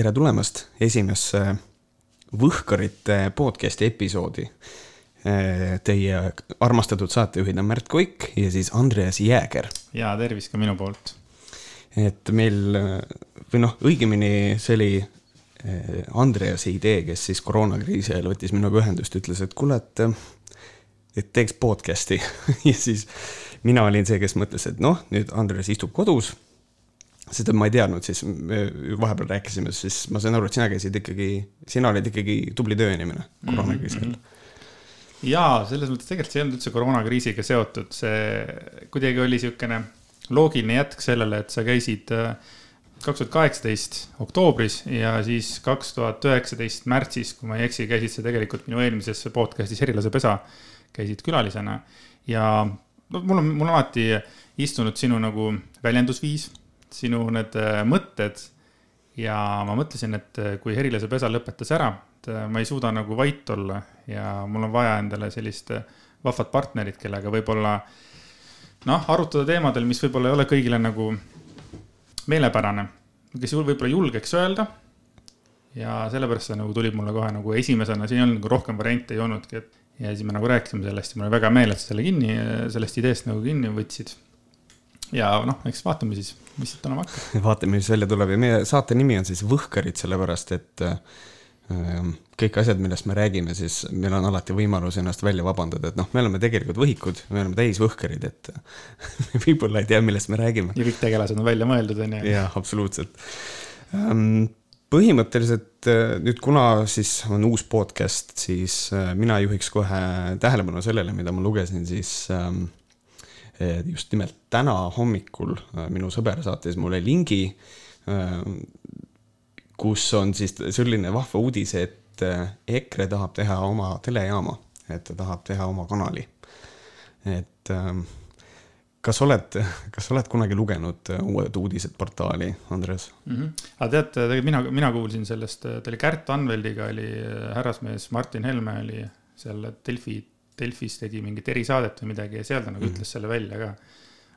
tere tulemast esimesse Võhkarite podcasti episoodi. Teie armastatud saatejuhid on Märt Koik ja siis Andreas Jääger. ja tervist ka minu poolt. et meil või noh, õigemini see oli eh, Andrease idee, kes siis koroonakriisi ajal võttis minuga ühendust, ütles, et kuule, et, et teeks podcast'i ja siis mina olin see, kes mõtles, et noh, nüüd Andres istub kodus seda ma ei teadnud, siis vahepeal rääkisime, siis ma sain aru, et sina käisid ikkagi, sina olid ikkagi tubli tööinimene koroonakriisi ajal mm -hmm. jaa, selles mõttes tegelikult see ei olnud üldse koroonakriisiga seotud, see kuidagi oli niisugune loogiline jätk sellele, et sa käisid äh, kaks tuhat kaheksateist oktoobris ja siis kaks tuhat üheksateist märtsis, kui ma ei eksi, käisid sa tegelikult minu eelmises podcast'is Herilase pesa, käisid külalisena ja no mul on, mul on alati istunud sinu nagu väljendusviis sinu need äh, mõtted ja ma mõtlesin, et äh, kui Herilase pesa lõpetas ära, et äh, ma ei suuda nagu vait olla ja mul on vaja endale sellist vahvat partnerit, kellega võib-olla noh, arutada teemadel, mis võib-olla ei ole kõigile nagu meelepärane, kes võib-olla julgeks öelda. ja sellepärast see nagu tuli mulle kohe nagu esimesena, siin ei olnud nagu rohkem variante ei olnudki, et ja siis me nagu rääkisime sellest ja mul oli väga meel, et sa selle kinni, sellest ideest nagu kinni võtsid. ja noh, eks vaatame siis mis siit tulema hakkab? vaatame, mis välja tuleb ja meie saate nimi on siis Võhkarid, sellepärast et äh, kõik asjad, millest me räägime, siis meil on alati võimalus ennast välja vabandada, et noh, me oleme tegelikult võhikud, me oleme täis võhkarid, et võib-olla ei tea, millest me räägime. ja kõik tegelased on välja mõeldud, on ju. jah, absoluutselt um, põhimõtteliselt äh, nüüd, kuna siis on uus podcast, siis äh, mina juhiks kohe tähelepanu sellele, mida ma lugesin siis ähm, just nimelt täna hommikul äh, minu sõber saatis mulle lingi, äh, kus on siis selline vahva uudis, et EKRE tahab teha oma telejaama, et ta tahab teha oma kanali. et kas oled, kas oled kunagi lugenud Uued uudised portaali, Andres mm? -hmm. aga tead, tegelikult mina, mina kuulsin sellest, ta oli Kärt Anveldiga oli härrasmees Martin Helme oli seal Delfi Delfis tegi mingit erisaadet või midagi ja seal ta nagu mm. ütles selle välja ka.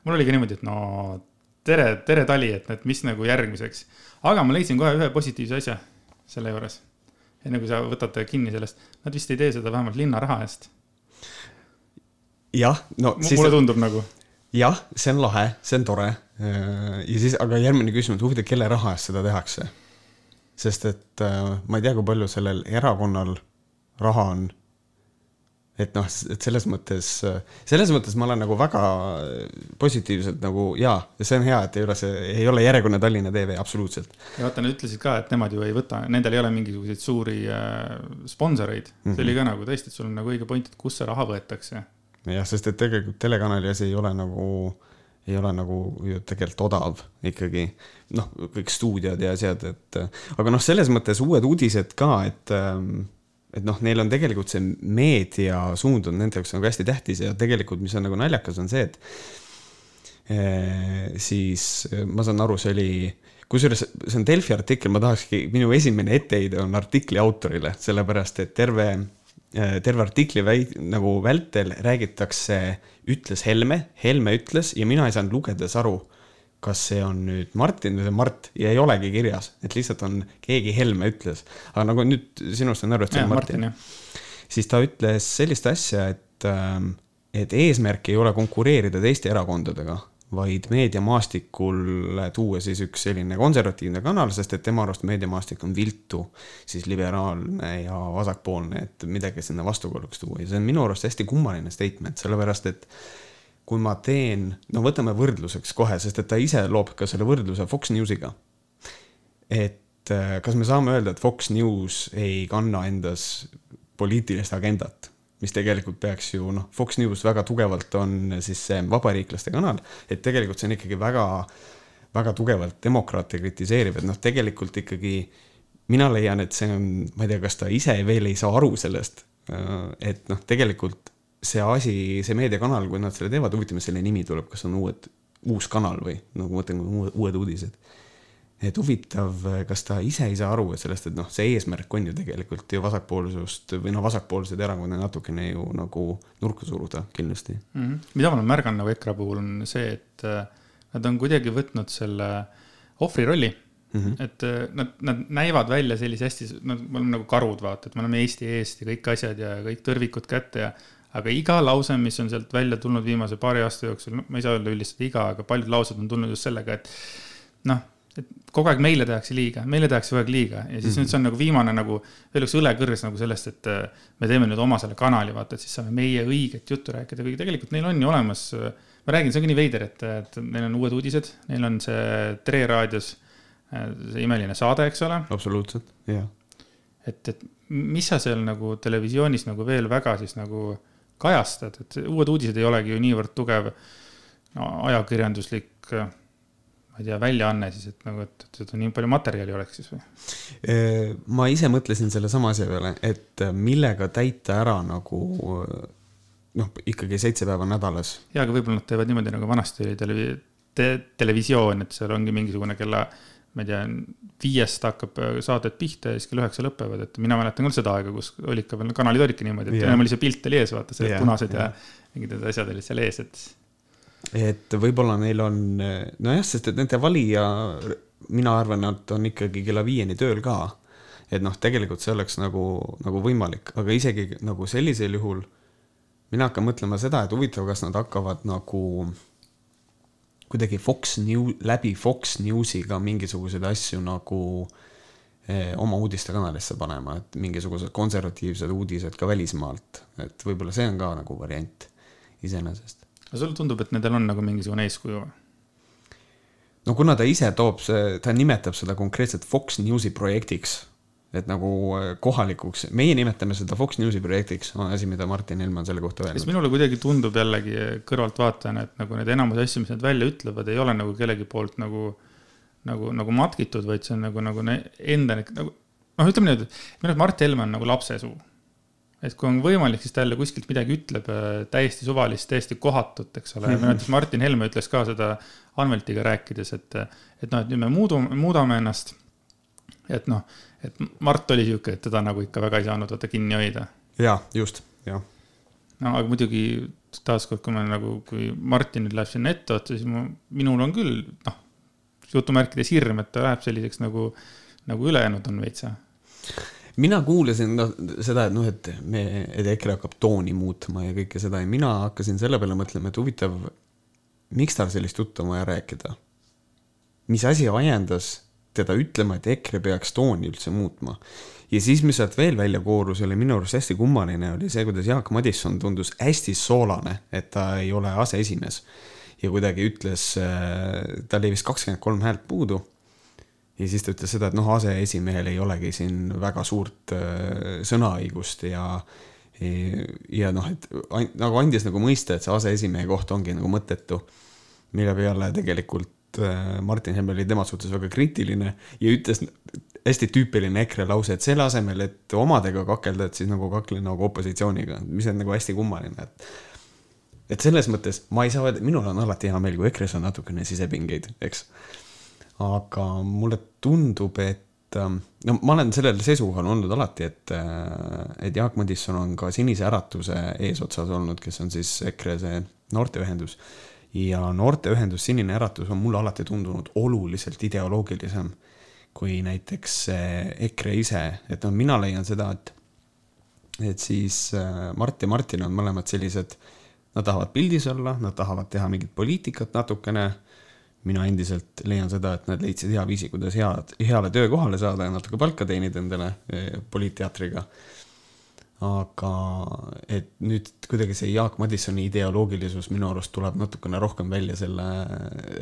mul oli ka niimoodi, et no tere, tere tali, et, et mis nagu järgmiseks. aga ma leidsin kohe ühe positiivse asja selle juures. enne kui sa võtad kinni sellest, nad vist ei tee seda vähemalt linna raha eest. jah, no M. Siis... mulle tundub nagu. jah, see on lahe, see on tore. ja siis, aga järgmine küsimus, huvitav, kelle raha eest seda tehakse? sest et äh, ma ei tea, kui palju sellel erakonnal raha on et noh, et selles mõttes, selles mõttes ma olen nagu väga positiivselt nagu jaa, see on hea, et ei ole see, ei ole järjekordne Tallinna TV, absoluutselt. ja vaata, nad ütlesid ka, et nemad ju ei võta, nendel ei ole mingisuguseid suuri äh, sponsoreid mm. -hmm. see oli mhm. ka nagu tõesti, et sul on nagu õige point, et kust see raha võetakse. jah, sest et tegelikult telekanali asi ei ole nagu, ei ole nagu ju tegelikult odav ikkagi. noh, kõik stuudiod ja asjad, et aga noh, selles mõttes uued uudised ka, et ähm, et noh, neil on tegelikult see meediasuund on nende jaoks nagu hästi tähtis ja tegelikult, mis on nagu naljakas, on see, et eh, siis ma saan aru, see oli, kusjuures see on Delfi artikkel, ma tahakski, minu esimene etteheide on artikli autorile, sellepärast et terve, eh, terve artikli väi-, nagu vältel räägitakse, ütles Helme, Helme ütles ja mina ei saanud lugedes aru kas see on nüüd Martin või see Mart ja ei olegi kirjas, et lihtsalt on keegi Helme ütles. aga nagu nüüd sinust saan aru, et see on Martin, Martin. siis ta ütles sellist asja, et, ähm, et eesmärk ei ole konkureerida teiste erakondadega, vaid meediamaastikul tuua siis üks selline konservatiivne kanal, sest et tema arust meediamaastik on viltu, siis liberaalne ja vasakpoolne, et midagi sinna vastukaaluks tuua ja see on minu arust hästi kummaline statement, sellepärast et kui ma teen, no võtame võrdluseks kohe, sest et ta ise loob ka selle võrdluse Fox Newsiga. et äh, kas me saame öelda, et Fox News ei kanna endas poliitilist agendat, mis tegelikult peaks ju noh, Fox News väga tugevalt on siis see vabariiklaste kanal, et tegelikult see on ikkagi väga, väga tugevalt demokraate kritiseeriv, et noh, tegelikult ikkagi mina leian, et see on, ma ei tea, kas ta ise veel ei saa aru sellest, äh, et noh, tegelikult see asi, see meediakanal, kui nad selle teevad, huvitav, mis selle nimi tuleb, kas on uued, uus kanal või nagu ma mõtlen, uued uudised. et huvitav, kas ta ise ei saa aru, sellest, et noh, see eesmärk on ju tegelikult ju vasakpoolsust või noh, vasakpoolseid erakondi natukene ju nagu nurka suruda kindlasti mm. -hmm. mida ma olen märganud nagu EKRE puhul on see, et äh, nad on kuidagi võtnud selle ohvri rolli mm. -hmm. et äh, nad, nad näivad välja sellise hästi, nad, me oleme nagu karud, vaata, et me oleme Eesti eest ja kõik asjad ja kõik tõrvikud kätte ja. Aga iga lause, mis on sealt välja tulnud viimase paari aasta jooksul, no ma ei saa öelda üldistada iga, aga paljud laused on tulnud just sellega, et noh et kogu aeg meile tehakse liiga, meile tehakse kogu aeg liiga ja siis mm -hmm. nüüd see on nagu viimane nagu veel üks õlekõrs nagu sellest, et äh, me teeme nüüd oma selle kanali, vaata, et siis saame meie õiget juttu rääkida, kuigi tegelikult neil on ju olemas. Ma räägin, see ongi nii veider, et, et neil on uued uudised, neil on see Tre raadios äh, see imeline saade, eks ole. absoluutselt, jah. et, et mis sa seal nagu televisioonis nagu veel väga siis nagu kajastad, et uued uudised ei olegi ju niivõrd tugev no, ajakirjanduslik ma ei tea, väljaanne siis, et nagu, et, et seda nii palju materjali oleks siis või? ma ise mõtlesin sellesama asja peale, et millega täita ära nagu noh, ikkagi seitse päeva nädalas. ja, aga võib-olla nad teevad niimoodi nagu vanasti oli televi- te,, televisioon, et seal ongi mingisugune kella, ma ei tea, viiest hakkab saated pihta ja siis kell üheksa lõpevad, et mina mäletan küll seda aega, kus olid ka veel, kanalid olidki niimoodi, et yeah. enam oli see pilt oli ees, vaata, see yeah, punased yeah. ja mingid need asjad olid seal ees, et et võib-olla neil on, nojah, sest et nende valija, mina arvan, nad on ikkagi kella viieni tööl ka. et noh, tegelikult see oleks nagu, nagu võimalik, aga isegi nagu sellisel juhul mina hakkan mõtlema seda, et huvitav, kas nad hakkavad nagu kuidagi Fox News, läbi Fox Newsiga mingisuguseid asju nagu eh, oma uudistekanalisse panema, et mingisugused konservatiivsed uudised ka välismaalt, et võib-olla see on ka nagu variant iseenesest aga sulle tundub, et nendel on nagu mingisugune eeskuju või? no kuna ta ise toob ta nimetab seda konkreetselt Fox Newsi projektiks, et nagu äh, kohalikuks, meie nimetame seda Fox Newsi projektiks, on asi, mida Martin Helme on selle kohta öelnud. minule kuidagi tundub jällegi kõrvaltvaatajana, et nagu need enamus asju, mis nad välja ütlevad, ei ole nagu kellegi poolt nagu, nagu, nagu matkitud, vaid see on nagu, nagu enda nagu noh, ütleme niimoodi, et minu arust Mart Helme on nagu lapsesuu et kui on võimalik, siis ta jälle kuskilt midagi ütleb äh, täiesti suvalist, täiesti kohatut, eks ole mm. -hmm. näiteks Martin Helme ütles ka seda Anveltiga rääkides, et, et noh, et nüüd me muudu, muudame ennast. et noh, et Mart oli sihuke, et teda nagu ikka väga ei saanud vaata kinni hoida. ja, just, jah. no aga muidugi taaskord, kui me nagu, kui Martin nüüd läheb sinna etteotsa, siis ma, minul on küll noh, jutumärkides hirm, et ta läheb selliseks nagu, nagu ülejäänud on veitsa mina kuulasin noh, seda, et noh, et me, et EKRE hakkab tooni muutma ja kõike seda ja mina hakkasin selle peale mõtlema, et huvitav, miks tal sellist juttu on vaja rääkida? mis asi ajendas teda ütlema, et EKRE peaks tooni üldse muutma? ja siis, mis sealt veel välja koorus, oli minu arust hästi kummaline, oli see, kuidas Jaak Madisson tundus hästi soolane, et ta ei ole aseesimees. ja kuidagi ütles, äh, tal jäi vist kakskümmend kolm häält puudu ja siis ta ütles seda, et noh, aseesimehel ei olegi siin väga suurt äh, sõnaõigust ja ja noh, et nagu andis nagu mõista, et see aseesimehe koht ongi nagu mõttetu. mille peale tegelikult Martin Helme oli tema suhtes väga kriitiline ja ütles hästi tüüpiline EKRE lause, et selle asemel, et omadega kakelda, et siis nagu kakle nagu opositsiooniga, mis on nagu hästi kummaline, et et selles mõttes ma ei saa öelda, minul on alati hea meel, kui EKRE-s on natukene sisepingeid, eks aga mulle tundub, et ähm, no ma olen sellel seisukohal olnud alati, et, äh, et Jaak Madisson on ka Sinise Äratuse eesotsas olnud, kes on siis EKRE see noorteühendus. Ja noorteühendus Sinine Äratus on mulle alati tundunud oluliselt ideoloogilisem kui näiteks EKRE ise, et noh, mina leian seda, et, et siis äh, Mart ja Martin on mõlemad sellised, nad tahavad pildis olla, nad tahavad teha mingit poliitikat natukene mina endiselt leian seda, et nad leidsid hea viisi, kuidas head, heale töökohale saada ja natuke palka teenida endale eh, poliitteatriga. Aga et nüüd kuidagi see Jaak Madissoni ideoloogilisus minu arust tuleb natukene rohkem välja selle,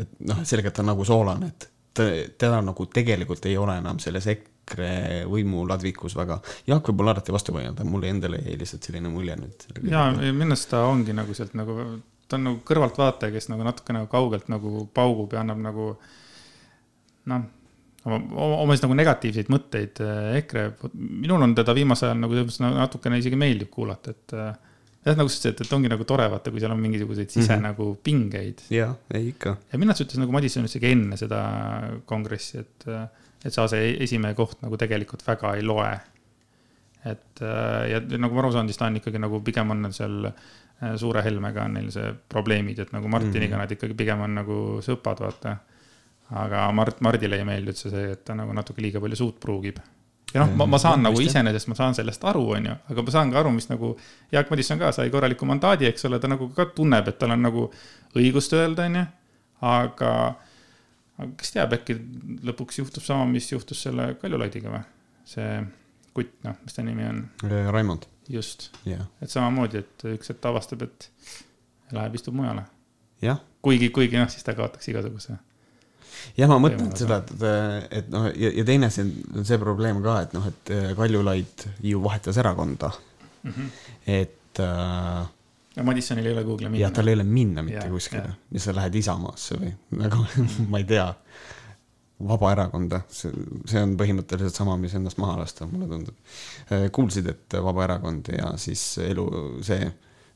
et noh, selgelt ta on nagu soolane, et ta, teda nagu tegelikult ei ole enam selles EKRE võimuladvikus väga. Jaak võib olla alati vastu vaielda, mulle endale jäi lihtsalt selline mulje nüüd. ja minu arust ta ongi nagu sealt nagu ta on nagu kõrvaltvaataja, kes nagu natuke nagu kaugelt nagu paugub ja annab nagu noh, oma, oma siis nagu negatiivseid mõtteid äh, EKRE, minul on teda viimasel ajal nagu natukene isegi meeldib kuulata, et äh, jah, nagu sa ütlesid, et ongi nagu tore vaata, kui seal on mingisuguseid sise mm -hmm. nagu pingeid. jah, ei ikka. ja minu arust ütles nagu Madison isegi enne seda kongressi, et, äh, et see aseesimehe koht nagu tegelikult väga ei loe. et ja nagu ma aru saan, siis ta on ikkagi nagu pigem on seal suure Helmega on neil see probleemid, et nagu Martiniga mm -hmm. nad ikkagi pigem on nagu sõpad, vaata. Aga Mart, Mardile ei meeldi üldse see, et ta nagu natuke liiga palju suud pruugib. ja noh, ma, ma saan nagu iseenesest, ma saan sellest aru, on ju, aga ma saan ka aru, mis nagu Jaak Madison ka sai korraliku mandaadi, eks ole, ta nagu ka tunneb, et tal on nagu õigust öelda, on ju, aga aga kes teab, äkki lõpuks juhtub sama, mis juhtus selle Kaljulaidiga või? see kutt, noh, mis ta nimi on? Raimond. just yeah., et samamoodi, et üks hetk avastab, et läheb, istub mujale. jah. kuigi, kuigi noh, siis ta kaotaks igasuguse. Jah, ma mõtlen et seda, et, et noh, ja, ja teine see on see probleem ka, et noh, et Kaljulaid ju vahetas erakonda mm. -hmm. et äh, ja Madissonil ei ole kuhugi minna. jah, tal ei ole minna mitte ja, kuskile, ja sa lähed Isamaasse või nagu ma ei tea, Vabaerakonda, see, see on põhimõtteliselt sama, mis ennast maha lasta, mulle tundub. Äh, kuulsid, et Vabaerakond ja siis elu, see,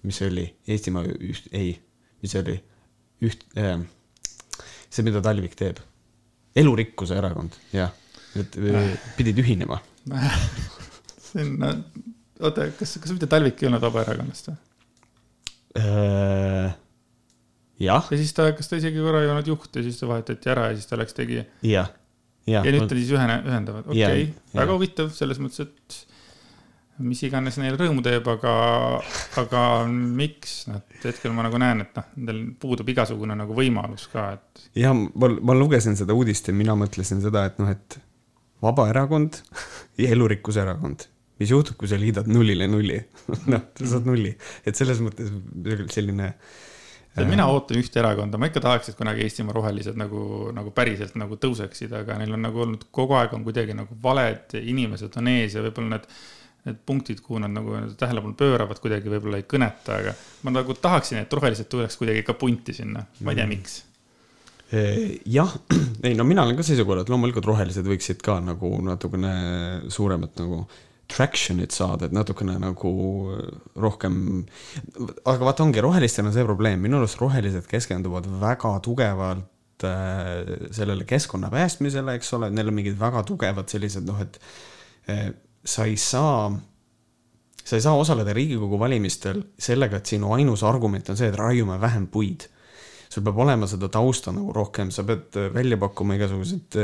mis see oli, Eestimaa üht, ei, mis see oli, üht äh,, see, mida Talvik teeb, elurikkuse erakond, jah, et pidid ühinema see on, oota, kas, kas mitte Talvik ei olnud Vabaerakonnast või? Äh, jah. ja siis ta, kas ta isegi korra ei olnud juht ja siis ta vahetati ära ja siis ta läks tegi. jah, jah. ja nüüd ta siis ühene, ühendavad, okei okay,, väga huvitav selles mõttes, et mis iganes neil rõõmu teeb, aga, aga miks, noh, hetkel ma nagu näen, et noh, nendel puudub igasugune nagu võimalus ka, et. ja ma, ma lugesin seda uudist ja mina mõtlesin seda, et noh, et Vabaerakond ja Elurikkuse erakond. Mis juhtub, kui sa liidad nullile nulli? Noh, sa saad nulli, et selles mõttes selline äh.... mina ootan ühte erakonda, ma ikka tahaks, et kunagi Eestimaa rohelised nagu, nagu päriselt nagu tõuseksid, aga neil on nagu olnud kogu aeg on kuidagi nagu valed inimesed on ees ja võib-olla need need punktid, kuhu nad nagu tähelepanu pööravad, kuidagi võib-olla ei kõneta, aga ma nagu tahaksin, et rohelised tuleks kuidagi ka punti sinna, ma ei tea, miks. Jah, ei no mina olen ka seisukohal, et loomulikult rohelised võiksid ka nagu natukene suuremat nagu traction'it saada, et natukene nagu rohkem. aga vaata, ongi rohelistel on see probleem, minu arust rohelised keskenduvad väga tugevalt äh, sellele keskkonna päästmisele, eks ole, neil on mingid väga tugevad sellised noh, et äh, sa ei saa sa ei saa osaleda Riigikogu valimistel sellega, et sinu ainus argument on see, et raiume vähem puid. sul peab olema seda tausta nagu rohkem, sa pead välja pakkuma igasuguseid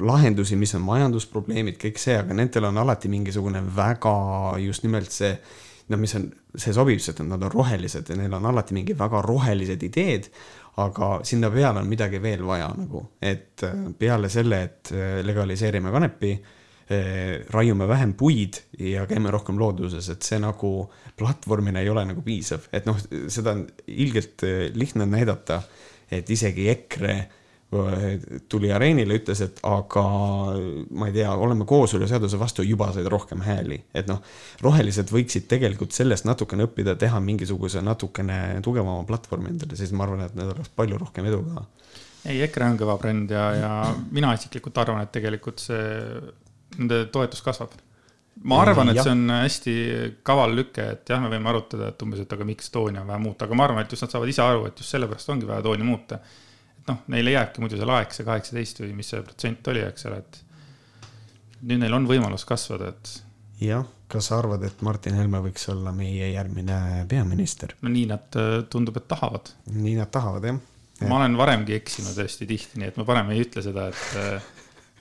lahendusi, mis on majandusprobleemid, kõik see, aga nendel on alati mingisugune väga just nimelt see, no mis on, see sobib, sest nad on rohelised ja neil on alati mingi väga rohelised ideed, aga sinna peale on midagi veel vaja nagu, et äh, peale selle, et äh, legaliseerime kanepi, äh, raiume vähem puid ja käime rohkem looduses, et see nagu platvormina ei ole nagu piisav, et noh, seda on ilgelt lihtne näidata, et isegi EKRE tuli areenile, ütles, et aga ma ei tea, oleme kooseluseaduse vastu, juba said rohkem hääli. et noh, rohelised võiksid tegelikult sellest natukene õppida, teha mingisuguse natukene tugevama platvormi endale, siis ma arvan, et need oleks palju rohkem edu ka. ei, EKRE on kõva bränd ja, ja mina isiklikult arvan, et tegelikult see, nende toetus kasvab ma arvan, et see on hästi kaval lüke, et jah, me võime arutada, et umbes, et aga miks tooni on vaja muuta, aga ma arvan, et just nad saavad ise aru, et just sellepärast ongi vaja tooni muuta noh, neile jääbki muidu see laek, see kaheksateist või mis see protsent oli, eks ole, et nüüd neil on võimalus kasvada, et. jah, kas sa arvad, et Martin Helme võiks olla meie järgmine peaminister? no nii nad äh, tundub, et tahavad. nii nad tahavad, jah ja.. ma olen varemgi eksinud hästi tihti, nii et ma parem ei ütle seda, et äh,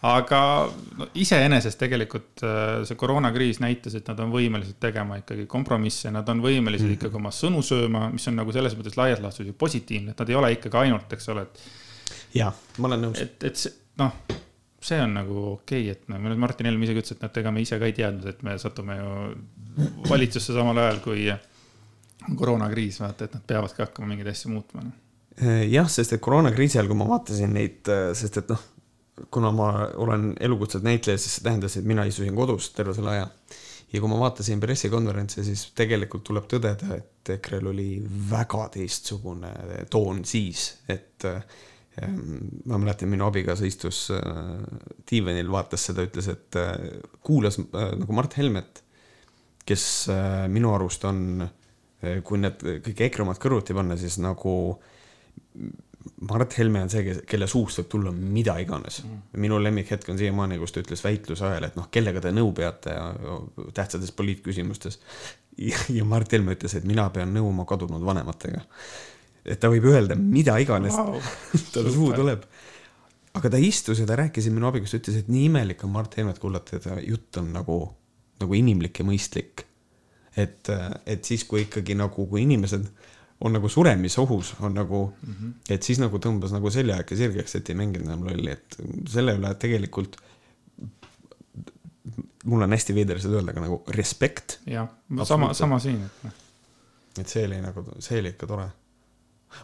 aga no, iseenesest tegelikult äh, see koroonakriis näitas, et nad on võimelised tegema ikkagi kompromisse, nad on võimelised mm -hmm. ikkagi oma sõnu sööma, mis on nagu selles mõttes laias laastus ju positiivne, et nad ei ole ikkagi ainult, eks ole, et. ja, ma olen nõus. et, et see, noh, see on nagu okei okay,, et noh, Martin Helme isegi ütles, et noh, ega me ise ka ei teadnud, et me satume ju valitsusse samal ajal, kui on koroonakriis, vaata, et nad peavadki hakkama mingeid asju muutma. Noh. jah, sest et koroonakriisi ajal, kui ma vaatasin neid, sest et noh kuna ma olen elukutselt näitleja, siis see tähendas, et mina istusin kodus terve selle aja. ja kui ma vaatasin pressikonverentse, siis tegelikult tuleb tõdeda, et EKRE-l oli väga teistsugune toon siis, et ehm, ma mäletan, minu abikaasa istus äh, diivanil, vaatas seda, ütles, et äh, kuulas äh, nagu Mart Helmet, kes minu arust on, kui need kõik EKRE omad kõrvuti panna, siis nagu Mart Helme on see, kelle suust võib tulla mida iganes mm.. minu lemmikhetk on siiamaani, kus ta ütles väitluse ajal, et noh, kellega te nõu peate tähtsates poliitküsimustes. ja Mart Helme ütles, et mina pean nõu oma kadunud vanematega. et ta võib öelda mida iganes talle suhu super. tuleb. aga ta istus ja ta rääkis minu abikaasa ütles, et nii imelik on Mart Helmet kuulata ta jutt on nagu, nagu inimlik ja mõistlik. et, et siis, kui ikkagi nagu, kui inimesed on nagu suremisohus, on nagu mm. -hmm. et siis nagu tõmbas nagu selja äkki sirgeks, et ei mänginud enam lolli, et selle üle tegelikult mul on hästi veider seda öelda, aga nagu respekt, jah, sama, sama siin, et noh, et see oli nagu, see oli ikka tore.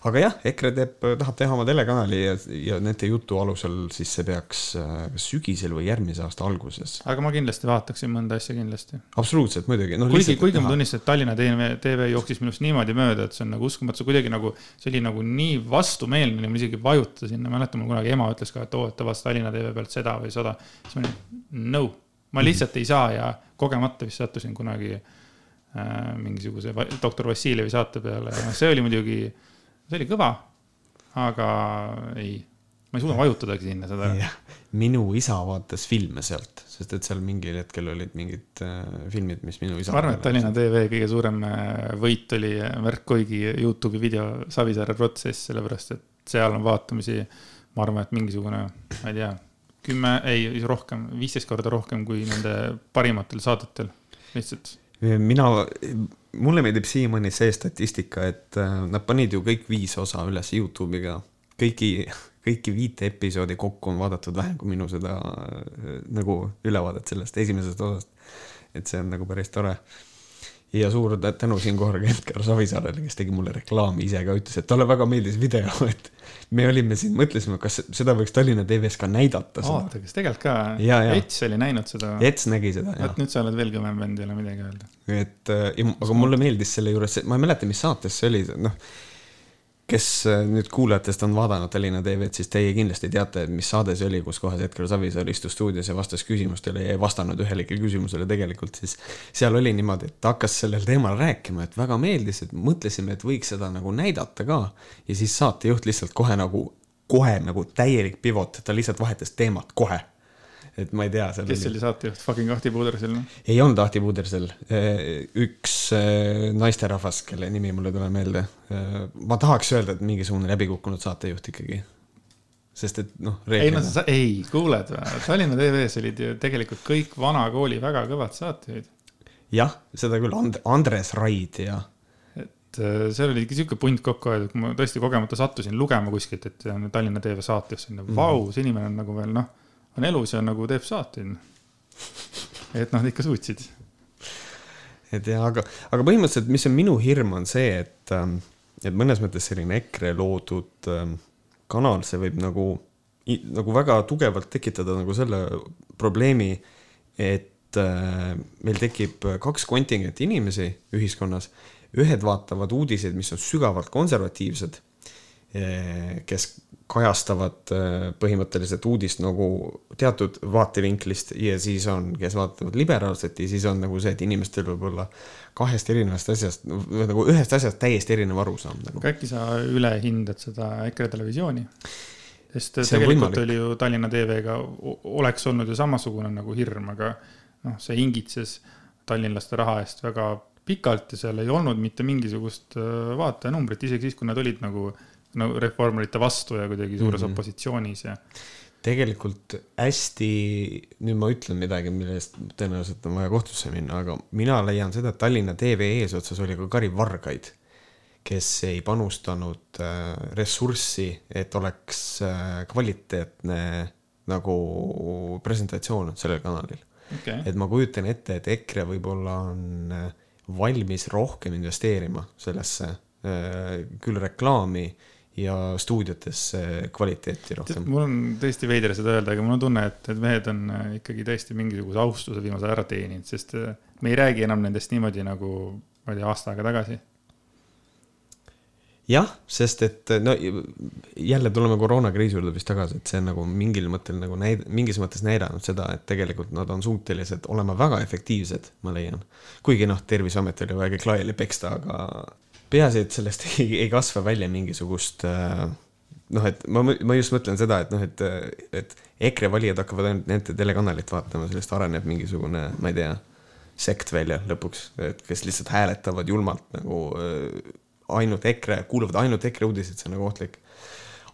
Aga jah, EKRE teeb, tahab teha oma telekanali ja, ja nende jutu alusel siis see peaks äh, sügisel või järgmise aasta alguses. aga ma kindlasti vaataksin mõnda asja kindlasti. absoluutselt muidugi no,. kuigi, kuigi ma tunnistan, et Tallinna TV, TV jooksis minust niimoodi mööda, et see on nagu uskumatu, see kuidagi nagu, see oli nagu nii vastumeelne, ma isegi vajutada sinna, mäletan, mul kunagi ema ütles ka, et oo, et ta vaatas Tallinna TV pealt seda või seda. siis ma olin, no, ma lihtsalt ei saa ja kogemata vist sattusin kunagi äh, mingisuguse doktor Vassiljevi saate peale ja noh, see oli muidugi, see oli kõva, aga ei, ma ei suuda vajutadagi sinna seda. minu isa vaatas filme sealt, sest et seal mingil hetkel olid mingid äh, filmid, mis minu isa. ma arvan, et Tallinna TV kõige suurem äh, võit oli äh, Märt Koigi Youtube'i video Savisaare protsess, sellepärast et seal on vaatamisi, ma arvan, et mingisugune, ma ei tea, kümme, ei, rohkem, viisteist korda rohkem kui nende parimatel saadetel, lihtsalt. mina, mulle meeldib siiamaani see statistika, et äh, nad panid ju kõik viis osa üles Youtube'iga. kõiki, kõiki viite episoodi kokku on vaadatud vähem kui minu seda äh, nagu ülevaadet sellest esimesest osast. et see on nagu päris tore. Ja suur tä- tänu siinkohal Edgar Savisaarele, kes tegi mulle reklaami ise ka, ütles, et talle väga meeldis video, et me olime siin, mõtlesime, kas seda võiks Tallinna TV-s ka näidata. oota, kas tegelikult ka. Ets oli näinud seda? Ets nägi seda, jah vot. nüüd sa oled veel kõvem vend, ei ole midagi öelda. et äh, aga mulle meeldis selle juures, ma ei mäleta, mis saates see oli, noh. Kes äh, nüüd kuulajatest on vaadanud Tallinna TV-d, siis teie kindlasti teate, mis saade see oli, kus kohas Edgar Savisaar istus stuudios ja vastas küsimustele ja ei vastanud ühelegi küsimusele tegelikult, siis seal oli niimoodi, et ta hakkas sellel teemal rääkima, et väga meeldis, et mõtlesime, et võiks seda nagu näidata ka. ja siis saatejuht lihtsalt kohe nagu, kohe nagu täielik pivot, ta lihtsalt vahetas teemat kohe. Et ma ei tea. kes oli saatejuht, fucking Ahti Puuder seal, noh. ei olnud Ahti Puudersel, üks äh, naisterahvas, kelle nimi mul ei tule meelde. ma tahaks öelda, et mingisugune läbikukkunud saatejuht ikkagi. sest et noh, ei no sa, ei, kuuled või, Tallinna TV-s olid ju tegelikult kõik vana kooli väga kõvad saatejuhid. jah, seda küll And, Andres Raid ja et äh, seal oli sihuke punt kokku aetud, kui ma tõesti kogemata sattusin lugema kuskilt, et Tallinna TV saates, Mhm. vau, see inimene on nagu veel noh, on elus ja nagu teeb saateid. et noh, ikka suutsid. et ja aga, aga põhimõtteliselt, mis on minu hirm, on see, et, et mõnes mõttes selline EKRE loodud ähm, kanal, see võib nagu, nagu väga tugevalt tekitada nagu selle probleemi, et äh, meil tekib kaks kontingenti inimesi ühiskonnas. ühed vaatavad uudiseid, mis on sügavalt konservatiivsed, kes kajastavad äh, põhimõtteliselt uudist nagu teatud vaatevinklist ja siis on, kes vaatavad liberaalset ja siis on nagu see, et inimestel võib olla kahest erinevast asjast, nagu ühest asjast täiesti erinev arusaam nagu. äkki sa ülehindad seda EKRE televisiooni? sest See tegelikult võimalik. oli ju Tallinna TV-ga, oleks olnud ju samasugune nagu hirm, aga noh, see hingitses tallinlaste raha eest väga pikalt ja seal ei olnud mitte mingisugust äh, vaatajanumbrit, isegi siis, kui nad olid nagu, nagu reformarite vastu ja kuidagi suures mm. -hmm. opositsioonis ja tegelikult hästi, nüüd ma ütlen midagi, mille eest tõenäoliselt on vaja kohtusse minna, aga mina leian seda, et Tallinna TV eesotsas oli ka Kari Vargaid, kes ei panustanud äh, ressurssi, et oleks äh, kvaliteetne nagu presentatsioon sellel kanalil. okay., et ma kujutan ette, et EKRE võib-olla on äh, valmis rohkem investeerima sellesse küll reklaami ja stuudiotesse kvaliteeti rohkem. mul on tõesti veider seda öelda, aga mul on tunne, et need mehed on äh, ikkagi tõesti mingisuguse austuse viimasel ära teeninud, sest äh, me ei räägi enam nendest niimoodi nagu, ma ei tea, aasta aega tagasi jah, sest et no jälle tuleme koroonakriisi juurde vist tagasi, et see on nagu mingil mõttel nagu näid-, mingis mõttes näidanud seda, et tegelikult nad on suutelised olema väga efektiivsed, ma leian. kuigi noh, Terviseamet oli vaja kõik laiali peksta, aga peaasi, et sellest ei, ei kasva välja mingisugust äh, noh, et ma, ma just mõtlen seda, et noh, et, et EKRE valijad hakkavad ainult nende telekanalit vaatama, sellest areneb mingisugune, ma ei tea, sekt välja lõpuks, et kes lihtsalt hääletavad julmalt nagu äh, ainult EKRE, kuulavad ainult EKRE uudiseid, see on nagu ohtlik.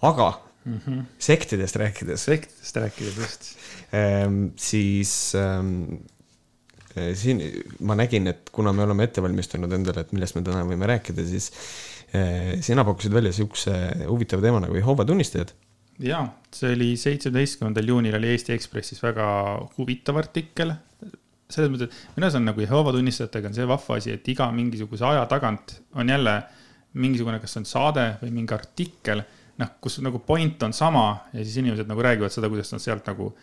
aga mm -hmm. sektidest rääkides, sektidest rääkides just. Ehm, siis ähm, siin ma nägin, et kuna me oleme ette valmistanud endale, et millest me täna võime rääkida, siis eh, sina pakkusid välja siukse huvitava teema nagu Jehoova tunnistajad. ja see oli seitsmeteistkümnendal juunil oli Eesti Ekspressis väga huvitav artikkel. selles mõttes, et minu arust on nagu Jehoova tunnistajatega on see vahva asi, et iga mingisuguse aja tagant on jälle mingisugune, kas on saade või mingi artikkel, noh, kus nagu point on sama ja siis inimesed nagu räägivad seda, kuidas nad sealt nagu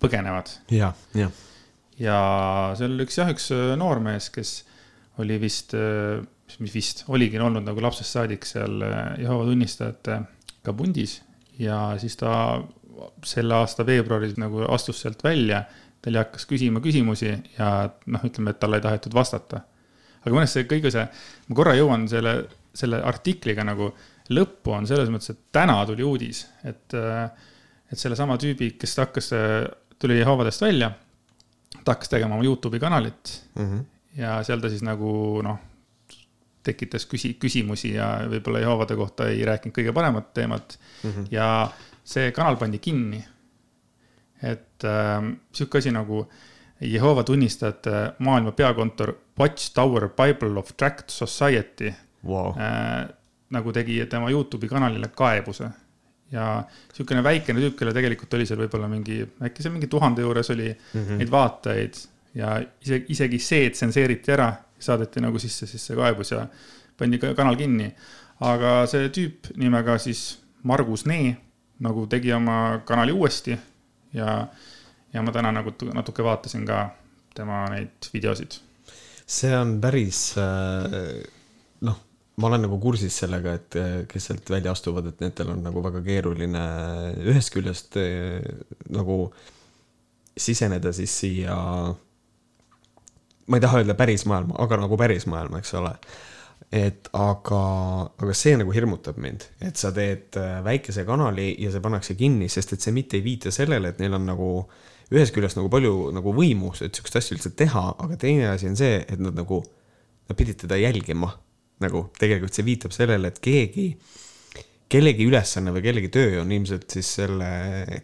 põgenevad ja, ja, ja seal üks jah, üks äh, noormees, kes oli vist, mis vist oligi olnud nagu lapsest saadik seal äh, Jehova tunnistajatega pundis ja siis ta selle aasta veebruaris nagu astus sealt välja. ta oli hakkas küsima küsimusi ja noh, ütleme, et talle ei tahetud vastata. aga arust see kõige see, ma korra jõuan selle, selle artikliga nagu lõppu on selles mõttes, et täna tuli uudis, et, et sellesama tüübi, kes hakkas, tuli Jehovadest välja ta hakkas tegema oma Youtube'i kanalit mm -hmm. ja seal ta siis nagu noh, tekitas küsi-, küsimusi ja võib-olla Jehovade kohta ei rääkinud kõige paremat teemat mm. -hmm. ja see kanal pandi kinni. et äh, sihuke asi nagu Jehova tunnistajate maailma peakontor Watchtower Bible of Tract Society wow. äh, nagu tegi tema Youtube'i kanalile kaebuse ja niisugune väikene tüüp, kellel tegelikult oli seal võib-olla mingi, äkki seal mingi tuhande juures oli mm -hmm. neid vaatajaid ja isegi, isegi see tsenseeriti ära, saadeti nagu sisse, siis see kaebus ja pandi ka kanal kinni. aga see tüüp nimega siis Margus Nee nagu tegi oma kanali uuesti ja, ja ma täna nagu tu- natuke vaatasin ka tema neid videosid. see on päris äh, ma olen nagu kursis sellega, et äh, kes sealt välja astuvad, et nendel on nagu väga keeruline ühest küljest äh, nagu siseneda siis siia, ma ei taha öelda päris maailma, aga nagu päris maailma, eks ole. et aga, aga see nagu hirmutab mind, et sa teed väikese kanali ja see pannakse kinni, sest et see mitte ei viita sellele, et neil on nagu ühest küljest nagu palju nagu võimu, et sihukest asja üldse teha, aga teine asi on see, et nad nagu, nad pidid teda jälgima. Nagu tegelikult see viitab sellele, et keegi, kellegi ülesanne või kellegi töö on ilmselt siis selle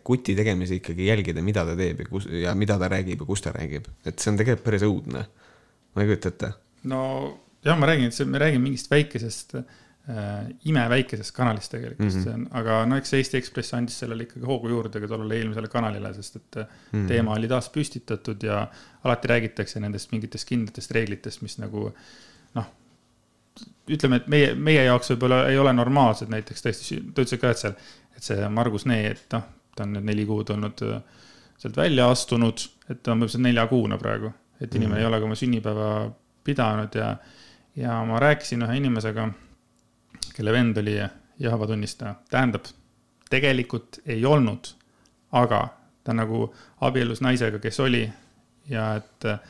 kuti tegemise ikkagi jälgida, mida ta teeb ja kus ja mida ta räägib ja kus ta räägib, et see on tegelikult päris õudne. ma ei kujuta ette. no jah, ma räägin, et see, me räägime mingist väikesest äh,, imeväikesest kanalist tegelikult mm, -hmm. see on, aga no eks Eesti Ekspress andis sellele ikkagi hoogu juurde ka tollele eelmisele kanalile, sest et mm -hmm. teema oli taas püstitatud ja alati räägitakse nendest mingitest kindlatest reeglitest, mis nagu noh, ütleme, et meie, meie jaoks võib-olla ei ole normaalsed, näiteks tõesti, ta ütles ka, et seal, et see Margus Nee, et noh, ta on nüüd neli kuud olnud äh, sealt välja astunud, et ta on põhimõtteliselt neljakuune praegu, et inimene mm -hmm. ei ole ka oma sünnipäeva pidanud ja, ja ma rääkisin ühe inimesega, kelle vend oli Jehova tunnistaja, tähendab, tegelikult ei olnud, aga ta nagu abiellus naisega, kes oli ja et äh,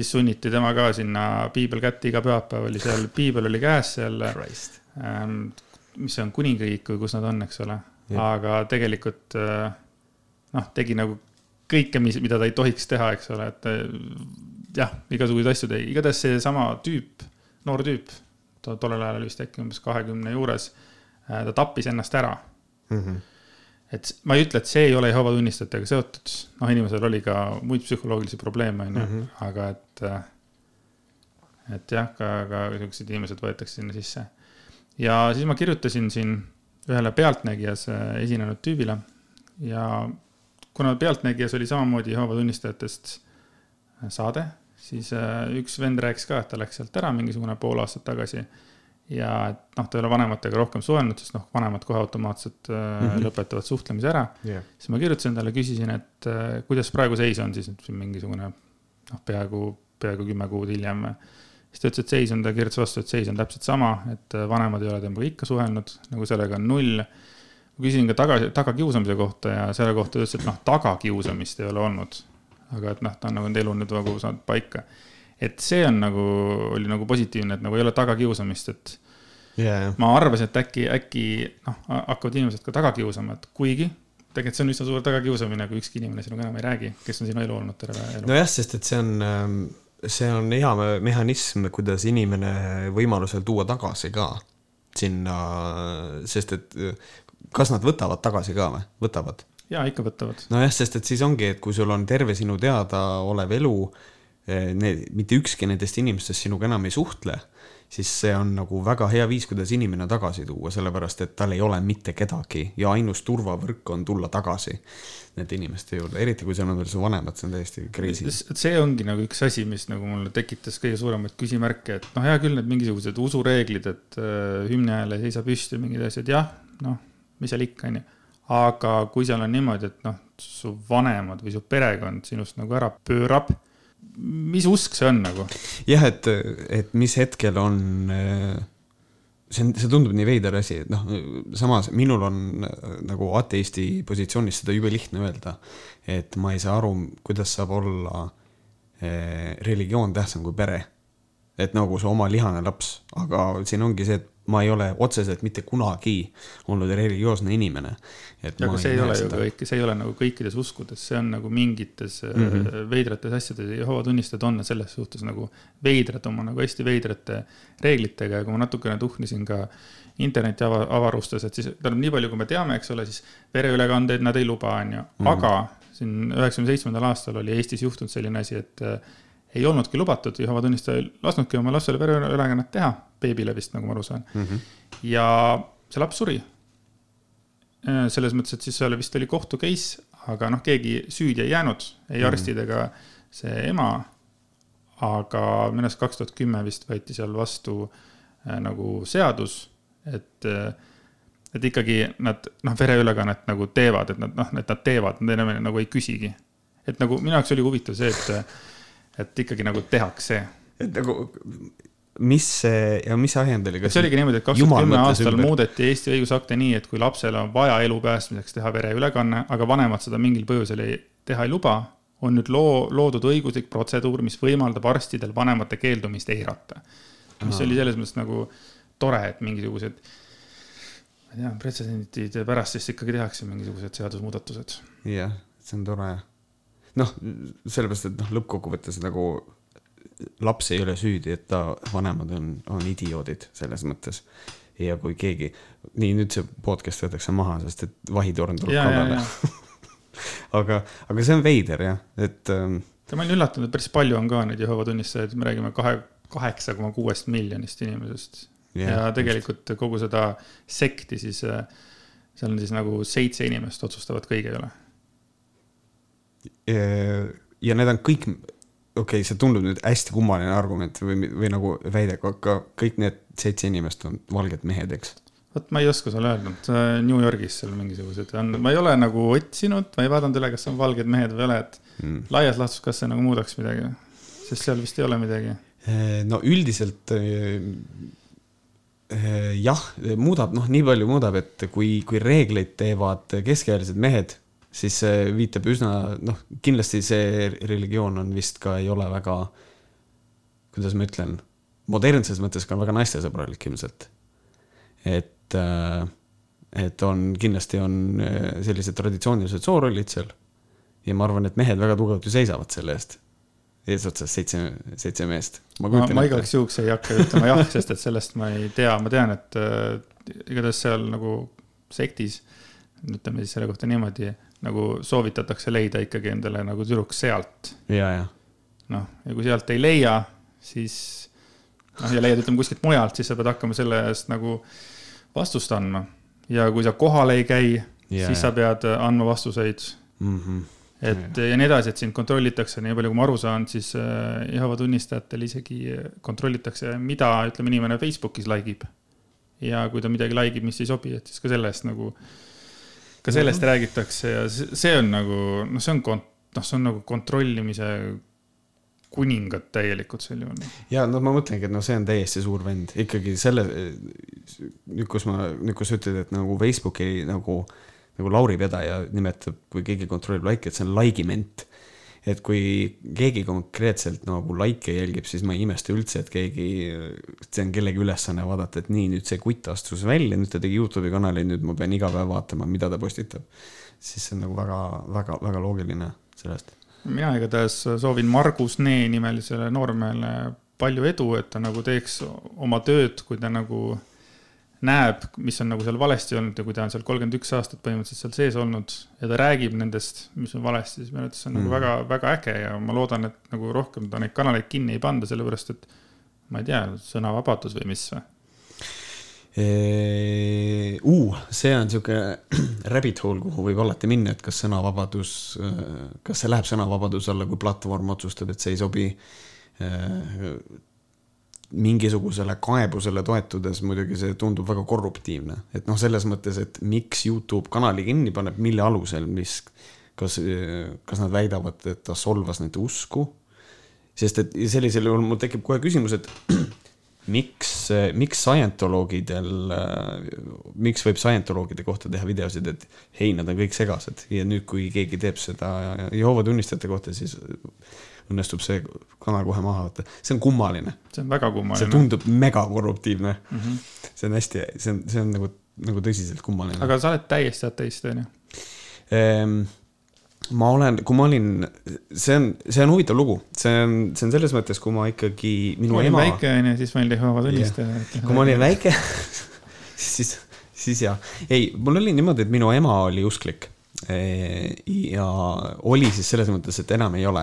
siis sunniti tema ka sinna piibel kätte, iga pühapäev oli seal, piibel oli käes seal, ähm, mis see on, kuningriik või kus nad on, eks ole, aga tegelikult äh, noh, tegi nagu kõike, mis, mida ta ei tohiks teha, eks ole, et äh, jah, igasuguseid asju tegi, igatahes seesama tüüp, noor tüüp, tollel ajal oli vist äkki umbes kahekümne juures, ta tappis ennast ära mm. -hmm. Et ma ei ütle, et see ei ole Jehova tunnistajatega seotud, noh, inimesel oli ka muid psühholoogilisi probleeme, on ju, aga et, et jah, ka, ka niisugused inimesed võetakse sinna sisse. ja siis ma kirjutasin siin ühele Pealtnägijas äh, esinenud tüübile ja kuna Pealtnägijas oli samamoodi Jehova tunnistajatest äh, saade, siis äh, üks vend rääkis ka, et ta läks sealt ära mingisugune pool aastat tagasi ja et noh, ta ei ole vanematega rohkem suhelnud, sest noh, vanemad kohe automaatselt mm -hmm. lõpetavad suhtlemise ära yeah.. siis ma kirjutasin talle, küsisin, et äh, kuidas praegu seis on siis nüüd siin mingisugune noh, peaaegu, peaaegu kümme kuud hiljem. siis ta ütles, et seis on, ta kirjutas vastu, et seis on täpselt sama, et äh, vanemad ei ole temaga ikka suhelnud, nagu sellega on null. ma küsisin ka taga, tagakiusamise kohta ja selle kohta ta ütles, et noh, tagakiusamist ei ole olnud. aga et noh, ta on nagu elu nüüd nagu saanud paika et see on nagu, oli nagu positiivne, et nagu ei ole tagakiusamist, et yeah. ma arvasin, et äkki, äkki noh, hakkavad inimesed ka taga kiusama, et kuigi tegelikult see on üsna suur tagakiusamine, kui ükski inimene sinuga enam ei räägi, kes on sinu elu olnud terve elu. nojah, sest et see on, see on hea me- mehhanism, kuidas inimene võimalusel tuua tagasi ka sinna, sest et kas nad võtavad tagasi ka või? võtavad? ja ikka võtavad. nojah, sest et siis ongi, et kui sul on terve sinu teadaolev elu, need, mitte ükski nendest inimestest sinuga enam ei suhtle, siis see on nagu väga hea viis, kuidas inimene tagasi tuua, sellepärast et tal ei ole mitte kedagi ja ainus turvavõrk on tulla tagasi nende inimeste juurde, eriti kui seal on veel su vanemad, see on täiesti crazy. see ongi nagu üks asi, mis nagu mulle tekitas kõige suuremaid küsimärke, et noh, hea küll, need mingisugused usureeglid, et äh, hümni ajal ei seisa püsti mingid asjad, jah, noh, mis seal ikka, onju. aga kui seal on niimoodi, et noh, su vanemad või su perekond sinust nagu ära pöörab mis usk see on nagu? jah, et, et mis hetkel on, see on, see tundub nii veider asi, et noh, samas minul on nagu ateisti positsioonis seda jube lihtne öelda. et ma ei saa aru, kuidas saab olla eh, religioon tähtsam kui pere. et nagu su oma lihane laps, aga siin ongi see, et ma ei ole otseselt mitte kunagi olnud religioosne inimene. aga see ei ole ju kõik, see ei ole nagu kõikides uskudes, see on nagu mingites mm -hmm. veidrates asjades, Jehova tunnistajad on selles suhtes nagu veidrad oma nagu hästi veidrate reeglitega ja kui ma natukene tuhnisin ka interneti ava, avarustes, et siis tähendab, nii palju, kui me teame, eks ole, siis vereülekandeid nad ei luba, on ju, mhm. aga siin üheksakümne seitsmendal aastal oli Eestis juhtunud selline asi, et ei olnudki lubatud, Jehova tunnistaja ei lasknudki oma lapsele vereülekannet teha, beebile vist, nagu ma aru saan mm. -hmm. ja see laps suri. Äh, selles mõttes, et siis seal vist oli kohtu case, aga noh, keegi süüdi ei jäänud, ei mm -hmm. arstid ega see ema. aga minu arust kaks tuhat kümme vist võeti seal vastu äh, nagu seadus, et äh, et ikkagi nad noh, vereülekannet nagu teevad, et nad noh, et nad teevad, nad enam nagu ei küsigi. et nagu minu jaoks oli huvitav see, et et ikkagi nagu tehakse. et nagu, mis see ja mis ajend oli? see oligi niimoodi, et kakskümmend kümme aastal ümber. muudeti Eesti õigusakte nii, et kui lapsel on vaja elu päästmiseks teha vereülekanne, aga vanemad seda mingil põhjusel ei, teha ei luba, on nüüd loo, loodud õiguslik protseduur, mis võimaldab arstidel vanemate keeldumist eirata. mis Aa. oli selles mõttes nagu tore, et mingisugused ma ei tea, pretsedentide pärast siis ikkagi tehakse mingisugused seadusmuudatused. jah, see on tore noh, sellepärast, et noh, lõppkokkuvõttes nagu laps ei ole süüdi, et ta vanemad on, on idioodid selles mõttes. ja kui keegi, nii nüüd see podcast võetakse maha, sest et vahitorn tuleb kallale aga, aga see on veider jah, et ähm,. ma olin üllatunud, et päris palju on ka neid Jehova tunnistajaid, me räägime kahe, kaheksa koma kuuest miljonist inimesest. ja tegelikult kogu seda sekti siis, äh, seal on siis nagu seitse inimest otsustavad kõige üle ja need on kõik, okei okay,, see tundub nüüd hästi kummaline argument või, või nagu väide, aga kõik need seitse inimest on valged mehed, eks? vot ma ei oska sulle öelda, New Yorgis seal mingisugused on, ma ei ole nagu otsinud, ma ei vaadanud üle, kas on valged mehed või ei ole, et mm. laias laastus, kas see nagu muudaks midagi, sest seal vist ei ole midagi. no üldiselt jah, muudab, noh, nii palju muudab, et kui, kui reegleid teevad keskealised mehed siis see viitab üsna, noh, kindlasti see religioon on vist ka ei ole väga, kuidas ma ütlen, modernses mõttes ka väga naistesõbralik ilmselt. et, äh, et on, kindlasti on äh, sellised traditsioonilised soorollid seal. ja ma arvan, et mehed väga tugevalt ju seisavad selle eest eesotsas seitse, seitse meest. ma, ma, ma igaks juhuks ei hakka ütlema jah, sest et sellest ma ei tea, ma tean, et äh, igatahes seal nagu sektis, ütleme siis selle kohta niimoodi nagu soovitatakse leida ikkagi endale nagu tüdruk sealt. ja, ja. noh, ja kui sealt ei leia, siis noh, ja leiad, ütleme kuskilt mujalt, siis sa pead hakkama selle eest nagu vastust andma. ja kui sa kohal ei käi, siis sa pead andma vastuseid mm. -hmm. et ja. ja nii edasi, et sind kontrollitakse, nii palju kui ma aru saan, siis äh, Jehova tunnistajatel isegi kontrollitakse, mida, ütleme, inimene Facebookis like ib. ja kui ta midagi like ib, mis ei sobi, et siis ka selle eest nagu ka sellest mm -hmm. räägitakse ja see on nagu, noh, see on kont-, noh, see on nagu kontrollimise kuningad täielikult sel juhul. ja no ma mõtlengi, et noh, see on täiesti suur vend ikkagi selle, nüüd kus ma, nüüd kus sa ütled, et nagu Facebooki nagu, nagu Lauri Vedaja nimetab, kui keegi kontrollib like'e, et see on laigiment et kui keegi konkreetselt nagu likee jälgib, siis ma ei imesta üldse, et keegi, see on kellegi ülesanne vaadata, et nii, nüüd see kutt astus välja, nüüd ta tegi Youtube'i kanali, nüüd ma pean iga päev vaatama, mida ta postitab. siis see on nagu väga, väga, väga loogiline sellest. mina igatahes soovin Margus Nee nimelisele noormehele palju edu, et ta nagu teeks oma tööd, kui ta nagu näeb, mis on nagu seal valesti olnud ja kui ta on seal kolmkümmend üks aastat põhimõtteliselt seal sees olnud ja ta räägib nendest, mis on valesti, siis minu arvates see on mm. nagu väga, väga äge ja ma loodan, et nagu rohkem ta neid kanaleid kinni ei panda, sellepärast et ma ei tea, sõnavabadus või mis või? Uh, see on sihuke rabbit hole, kuhu võib alati minna, et kas sõnavabadus, kas see läheb sõnavabaduse alla, kui platvorm otsustab, et see ei sobi mingisugusele kaebusele toetudes muidugi see tundub väga korruptiivne, et noh, selles mõttes, et miks Youtube kanali kinni paneb, mille alusel, mis, kas, kas nad väidavad, et ta solvas nende usku. sest et sellisel juhul mul tekib kohe küsimus, et miks, miks scientoloogidel, miks võib scientoloogide kohta teha videosid, et hei, nad on kõik segased ja nüüd, kui keegi teeb seda Jehoova tunnistajate kohta, siis õnnestub see kanal kohe maha võtta. see on kummaline. see on väga kummaline. see tundub mega korruptiivne mm. -hmm. see on hästi, see on, see on nagu, nagu tõsiselt kummaline. aga sa oled täiesti ateist, on ju? Ehm, ma olen, kui ma olin, see on, see on huvitav lugu, see on, see on selles mõttes, kui ma ikkagi, minu ma ema. väike on ju, siis ma olin Jehova tunnistaja yeah.. kui ma olin väike siis, siis jah, ei, mul oli niimoodi, et minu ema oli usklik. ja oli siis selles mõttes, et enam ei ole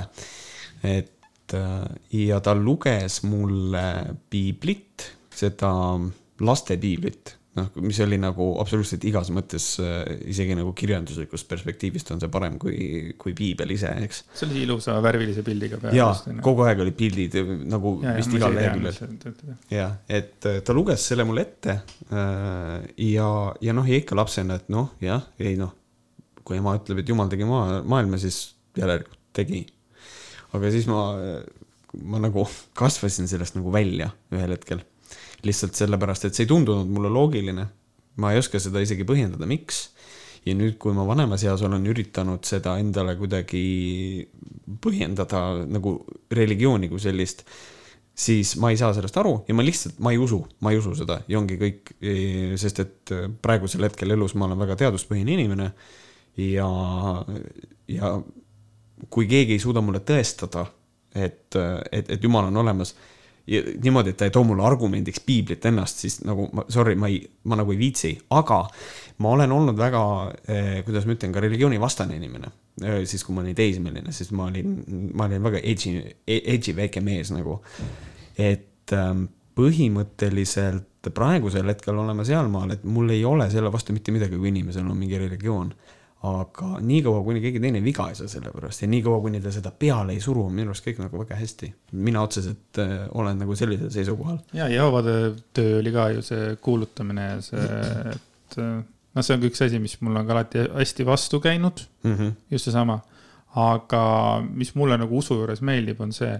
et äh, ja ta luges mulle piiblit, seda laste piiblit, noh, mis oli nagu absoluutselt igas mõttes, äh, isegi nagu kirjanduslikust perspektiivist on see parem kui, kui piibel ise, eks. see oli ilusa värvilise pildiga peal. jaa, kogu aeg olid pildid nagu ja, vist igal leheküljel. jah, et äh, ta luges selle mulle ette ja, ja noh, ja ikka lapsena, et noh, jah, ei noh, kui ema ütleb, et jumal tegi maa, maailma, siis järelikult tegi aga siis ma, ma nagu kasvasin sellest nagu välja ühel hetkel. lihtsalt sellepärast, et see ei tundunud mulle loogiline. ma ei oska seda isegi põhjendada, miks. ja nüüd, kui ma vanemas eas olen üritanud seda endale kuidagi põhjendada nagu religiooni kui sellist, siis ma ei saa sellest aru ja ma lihtsalt, ma ei usu, ma ei usu seda ja ongi kõik, sest et praegusel hetkel elus ma olen väga teaduspõhine inimene ja, ja kui keegi ei suuda mulle tõestada, et, et, et jumal on olemas ja niimoodi, et ta ei too mulle argumendiks piiblit ennast, siis nagu ma, sorry, ma ei, ma nagu ei viitsi, aga ma olen olnud väga eh,, kuidas ma ütlen, ka religioonivastane inimene eh,. siis, kui ma olin teismeline, siis ma olin, ma olin väga edgy, edgy väike mees nagu. et ähm, põhimõtteliselt praegusel hetkel oleme sealmaal, et mul ei ole selle vastu mitte midagi, kui inimesel on mingi religioon aga niikaua, kuni keegi teine viga ei saa selle pärast ja niikaua, kuni ta seda peale ei suru, on minu arust kõik nagu väga hästi. mina otseselt äh, olen nagu sellisel seisukohal. ja Jehovade töö oli ka ju see kuulutamine ja see, et noh, see on ka üks asi, mis mul on ka alati hästi vastu käinud mm, -hmm. just seesama. aga mis mulle nagu usu juures meeldib, on see,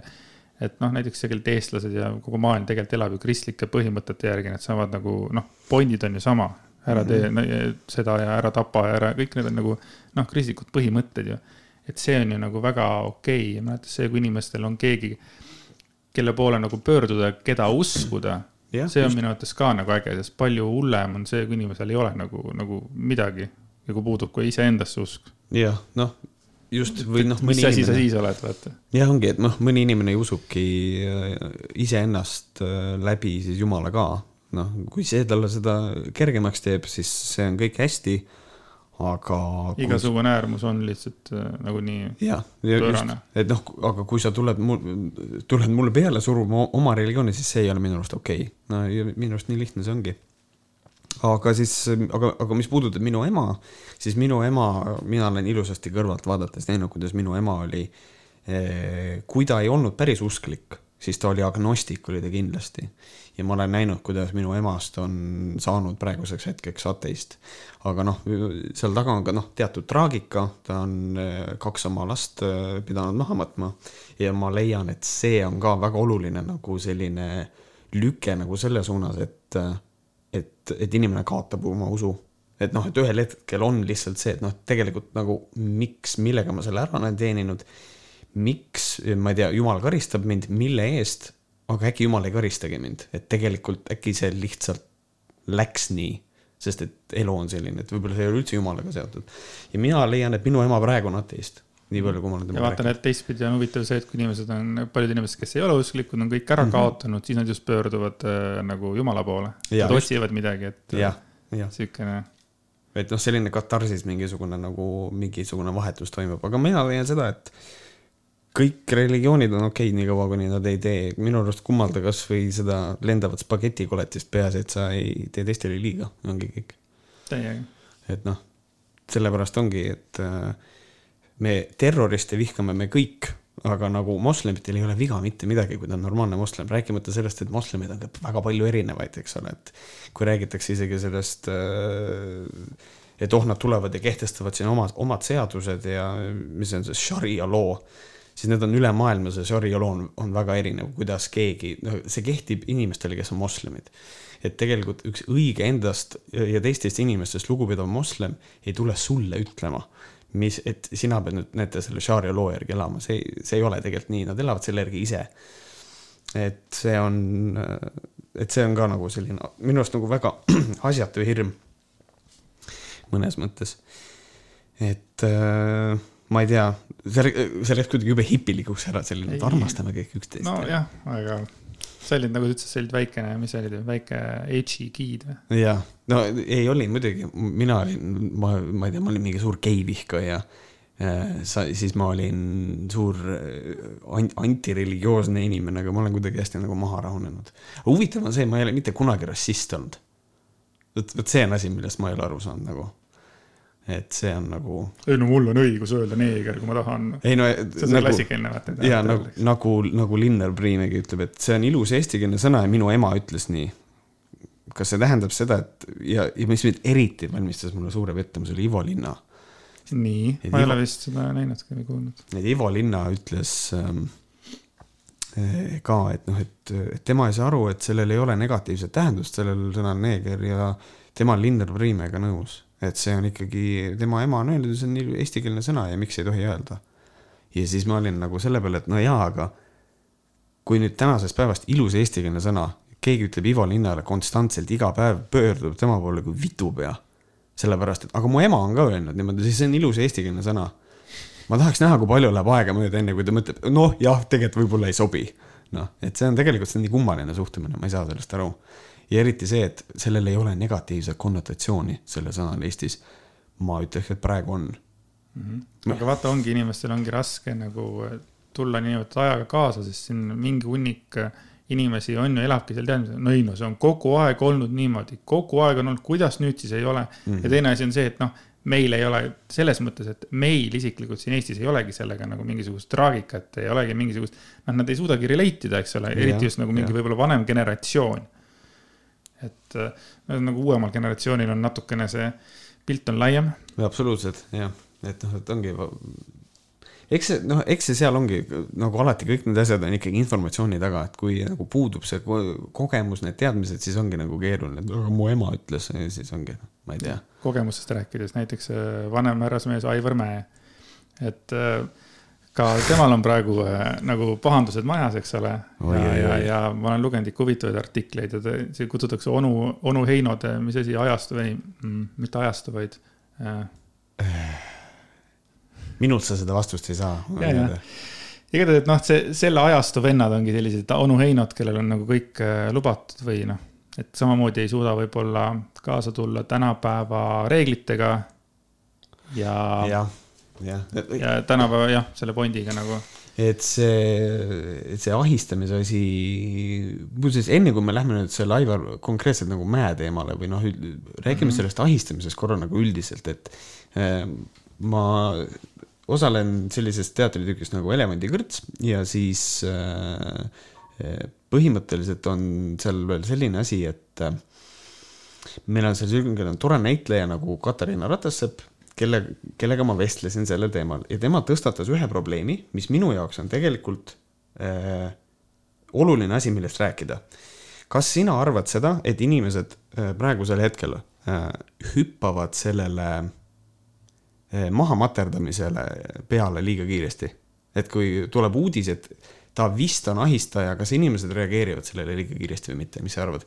et noh, näiteks tegelikult eestlased ja kogu maailm tegelikult elab ju kristlike põhimõtete järgi, need saavad nagu noh, pointid on ju sama ära tee mm -hmm. seda ja ära tapa ja ära, kõik need on nagu noh, kristlikud põhimõtted ju. et see on ju nagu väga okei okay. ja mäletan see, kui inimestel on keegi, kelle poole nagu pöörduda, keda uskuda. see on just. minu arvates ka nagu äge, sest palju hullem on see, kui inimesel ei ole nagu, nagu midagi ja kui puudub ka iseendasse usk. jah, noh just või noh. mis asi sa siis oled, vaata. jah, ongi, et noh, mõni inimene ei usugi äh, iseennast äh, läbi siis jumala ka, noh, kui see talle seda kergemaks teeb, siis see on kõik hästi, aga kui... igasugune äärmus on lihtsalt äh, nagunii pöörane. et noh, aga kui sa tuled mul, tuled mulle peale suruma oma religiooni, siis see ei ole minu arust okei okay.. no ja minu arust nii lihtne see ongi. aga siis, aga, aga mis puudutab minu ema, siis minu ema, mina olen ilusasti kõrvalt vaadates näinud, kuidas minu ema oli eh,, kui ta ei olnud päris usklik, siis ta oli agnostik, oli ta kindlasti. ja ma olen näinud, kuidas minu emast on saanud praeguseks hetkeks ateist. aga noh, seal taga on ka noh, teatud traagika, ta on eh, kaks oma last eh, pidanud maha matma. ja ma leian, et see on ka väga oluline nagu selline lüke nagu selle suunas, et, et, et inimene kaotab oma usu. et noh, et ühel hetkel on lihtsalt see, et noh, tegelikult nagu miks, millega ma selle ära olen teeninud, miks, ma ei tea, jumal karistab mind, mille eest aga äkki jumal ei karistagi mind, et tegelikult äkki see lihtsalt läks nii, sest et elu on selline, et võib-olla see ei ole üldse jumalaga seotud. ja mina leian, et minu ema praegu on ateist nii palju, kui ma olen ja temaga vaatan, et teistpidi on huvitav see, et kui inimesed on, paljud inimesed, kes ei ole usklikud, on kõik ära Mhm. kaotanud, siis nad just pöörduvad äh, nagu jumala poole. Nad otsivad midagi, et jah, jah, siukene, et noh, selline katarsis mingisugune nagu mingisugune vahetus toimub, aga mina leian seda, et kõik religioonid on okeid, niikaua kuni nad ei tee minu arust kummalda kasvõi seda lendavat spagetikoletist, peaasi, et sa ei tee teistele liiga, ongi kõik. täiega. et noh, sellepärast ongi, et äh, me terroriste vihkame me kõik, aga nagu moslemitel ei ole viga mitte midagi, kui ta on normaalne moslem, rääkimata sellest, et moslemeid on ka väga palju erinevaid, eks ole, et kui räägitakse isegi sellest, et oh, nad tulevad ja kehtestavad siin omad, omad seadused ja mis on see šaria loo, siis need on üle maailma, see šaria loo on, väga erinev, kuidas keegi, noh, see kehtib inimestele, kes on moslemid et tegelikult üks õige endast ja teistest inimestest lugupidav moslem ei tule sulle ütlema, mis, et sina pead nüüd näete selle šaaria loo järgi elama, see, see ei ole tegelikult nii, nad elavad selle järgi ise. et see on, et see on ka nagu selline minu arust nagu väga asjatu hirm mõnes mõttes. et äh, ma ei tea, see, see läks kuidagi jube hipilikuks ära, selline, et armastame kõik üksteist. nojah, aga sa olid nagu sa ütlesid, sa olid väikene, mis sa olid, väike H-i giid või? jah, no ei oli muidugi, mina olin, ma, ma ei tea, ma olin mingi suur geivihkaja. sa, siis ma olin suur äh, an- antireligioosne inimene, aga ma olen kuidagi hästi nagu maha rahunenud. huvitav on see, ma ei ole mitte kunagi rassist olnud. vot, vot see on asi, millest ma ei ole aru saanud nagu. Et see on nagu, ei no mul on õigus öelda neeger, kui ma tahan. ei no see on nagu, klassikaline vaata. ja nagu, nagu, nagu Linnar Priimegi ütleb, et see on ilus eestikeelne sõna ja minu ema ütles nii. kas see tähendab seda, et ja, ja mis mind eriti valmistas mulle suure pettumuse, oli Ivo Linna nii, ma ei ole vist seda näinudki või kuulnud. et Ivo Linna ütles ähm, eh, ka, et noh, et, et tema ei saa aru, et sellel ei ole negatiivset tähendust, sellel sõnal neeger ja tema on Linnar Priimega nõus, et see on ikkagi, tema ema on öelnud, see on eestikeelne sõna ja miks ei tohi öelda. ja siis ma olin nagu selle peale, et no jaa, aga kui nüüd tänasest päevast ilus eestikeelne sõna, keegi ütleb Ivo Linnale konstantselt iga päev, pöördub tema poole kui vitupea. sellepärast, et aga mu ema on ka öelnud niimoodi, siis see on ilus eestikeelne sõna ma tahaks näha, kui palju läheb aega mööda, enne kui ta mõtleb, noh jah, tegelikult võib-olla ei sobi. noh, et see on tegelikult, see on nii kummaline suhtumine, ma ei saa sellest aru. Ja eriti see, et sellel ei ole negatiivset konnotatsiooni, sellel sõnal Eestis. ma ütleks, et praegu on. aga vaata, ongi inimestel ongi raske nagu tulla niinimetatud ajaga kaasa, sest siin mingi hunnik inimesi on ju, elabki seal teadmisel, no ei no see on kogu aeg olnud niimoodi, kogu aeg on olnud, kuidas nüüd siis ei ole mm. -hmm. ja teine asi on see, et noh, meil ei ole selles mõttes, et meil isiklikult siin Eestis ei olegi sellega nagu mingisugust traagikat, ei olegi mingisugust, noh, nad ei suudagi relate ida, eks ole, eriti just nagu mingi võib-olla vanem generatsioon. Et äh, nagu uuemal generatsioonil on natukene see pilt on laiem absoluutselt, jah, et noh, et ongi. eks see, noh, eks see seal ongi nagu alati kõik need asjad on ikkagi informatsiooni taga, et kui nagu puudub see ko- kogemus, need teadmised, siis ongi nagu keeruline, et aga mu ema ütles, siis ongi, ma ei tea. kogemustest rääkides, näiteks äh, vanem härrasmees Aivar Mäe, et äh, ka temal on praegu äh, nagu pahandused majas, eks ole. Ja, ja ja ma olen lugenud ikka huvitavaid artikleid ja ta, see kutsutakse onu, onu Heinode, mis asi, ajastu või mm, mitte ajastu, vaid äh, minult sa seda vastust ei saa. Ja, ja. igatahes, et noh, see, selle ajastu vennad ongi sellised onu Heinod, kellel on nagu kõik äh, lubatud või noh, et samamoodi ei suuda võib-olla kaasa tulla tänapäeva reeglitega. ja, ja. jah, ja tänapäeva jah, selle Bondiga nagu. et see, see ahistamise asi, muuseas enne kui me lähme nüüd selle Aivar konkreetselt nagu mäe teemale või noh, räägime mm -hmm. sellest ahistamisest korra nagu üldiselt, et äh, ma osalen sellises teatritükis nagu Elevandikõrts ja siis äh, põhimõtteliselt on seal veel selline asi, et äh, meil on seal selline tore näitleja nagu Katariina Ratassepp, kelle, kellega ma vestlesin sellel teemal ja tema tõstatas ühe probleemi, mis minu jaoks on tegelikult äh, oluline asi, millest rääkida. kas sina arvad seda, et inimesed äh, praegusel hetkel äh, hüppavad sellele äh, maha materdamisele peale liiga kiiresti? et kui tuleb uudis, et ta vist on ahistaja, kas inimesed reageerivad sellele liiga kiiresti või mitte, mis sa arvad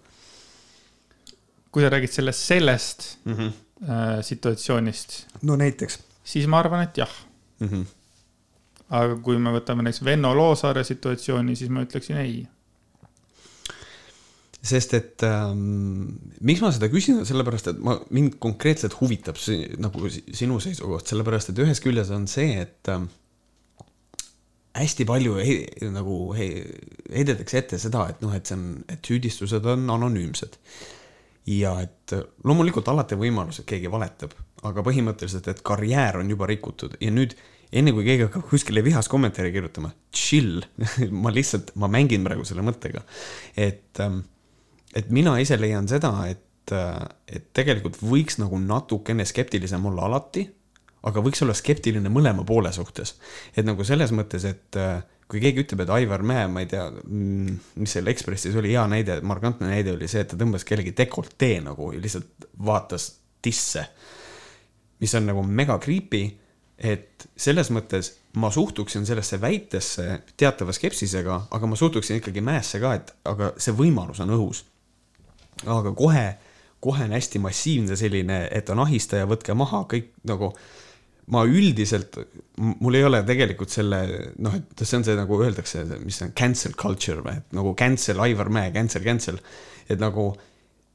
kui sa räägid sellest, sellest mm? -hmm. äh, situatsioonist, no näiteks siis ma arvan, et jah. mm. -hmm. aga kui me võtame näiteks Venno Loosaare situatsiooni, siis ma ütleksin ei sest et ähm, miks ma seda küsin, sellepärast et ma, mind konkreetselt huvitab see, nagu sinu seisukoht, sellepärast et ühest küljest on see, et ähm, hästi palju he, nagu he, heidetakse ette seda, et noh, et see on, et süüdistused on anonüümsed. Ja et loomulikult alati võimalus, et keegi valetab, aga põhimõtteliselt, et karjäär on juba rikutud ja nüüd enne kui keegi hakkab kuskile vihas kommentaari kirjutama, chill ma lihtsalt, ma mängin praegu selle mõttega, et ähm, et mina ise leian seda, et, et tegelikult võiks nagu natukene skeptilisem olla alati, aga võiks olla skeptiline mõlema poole suhtes. et nagu selles mõttes, et kui keegi ütleb, et Aivar Mäe, ma ei tea, mm, mis seal Ekspressis oli hea näide, markantne näide oli see, et ta tõmbas kellegi dekoltee nagu ja lihtsalt vaatas tisse. mis on nagu mega creepy, et selles mõttes ma suhtuksin sellesse väitesse teatava skepsisega, aga ma suhtuksin ikkagi Mäesse ka, et aga see võimalus on õhus aga kohe, kohe on hästi massiivne selline, et on ahistaja, võtke maha, kõik nagu ma üldiselt, mul ei ole tegelikult selle, noh, et see on see nagu öeldakse, mis on cancel culture või, et nagu cancel Aivar Mäe, cancel, cancel. et nagu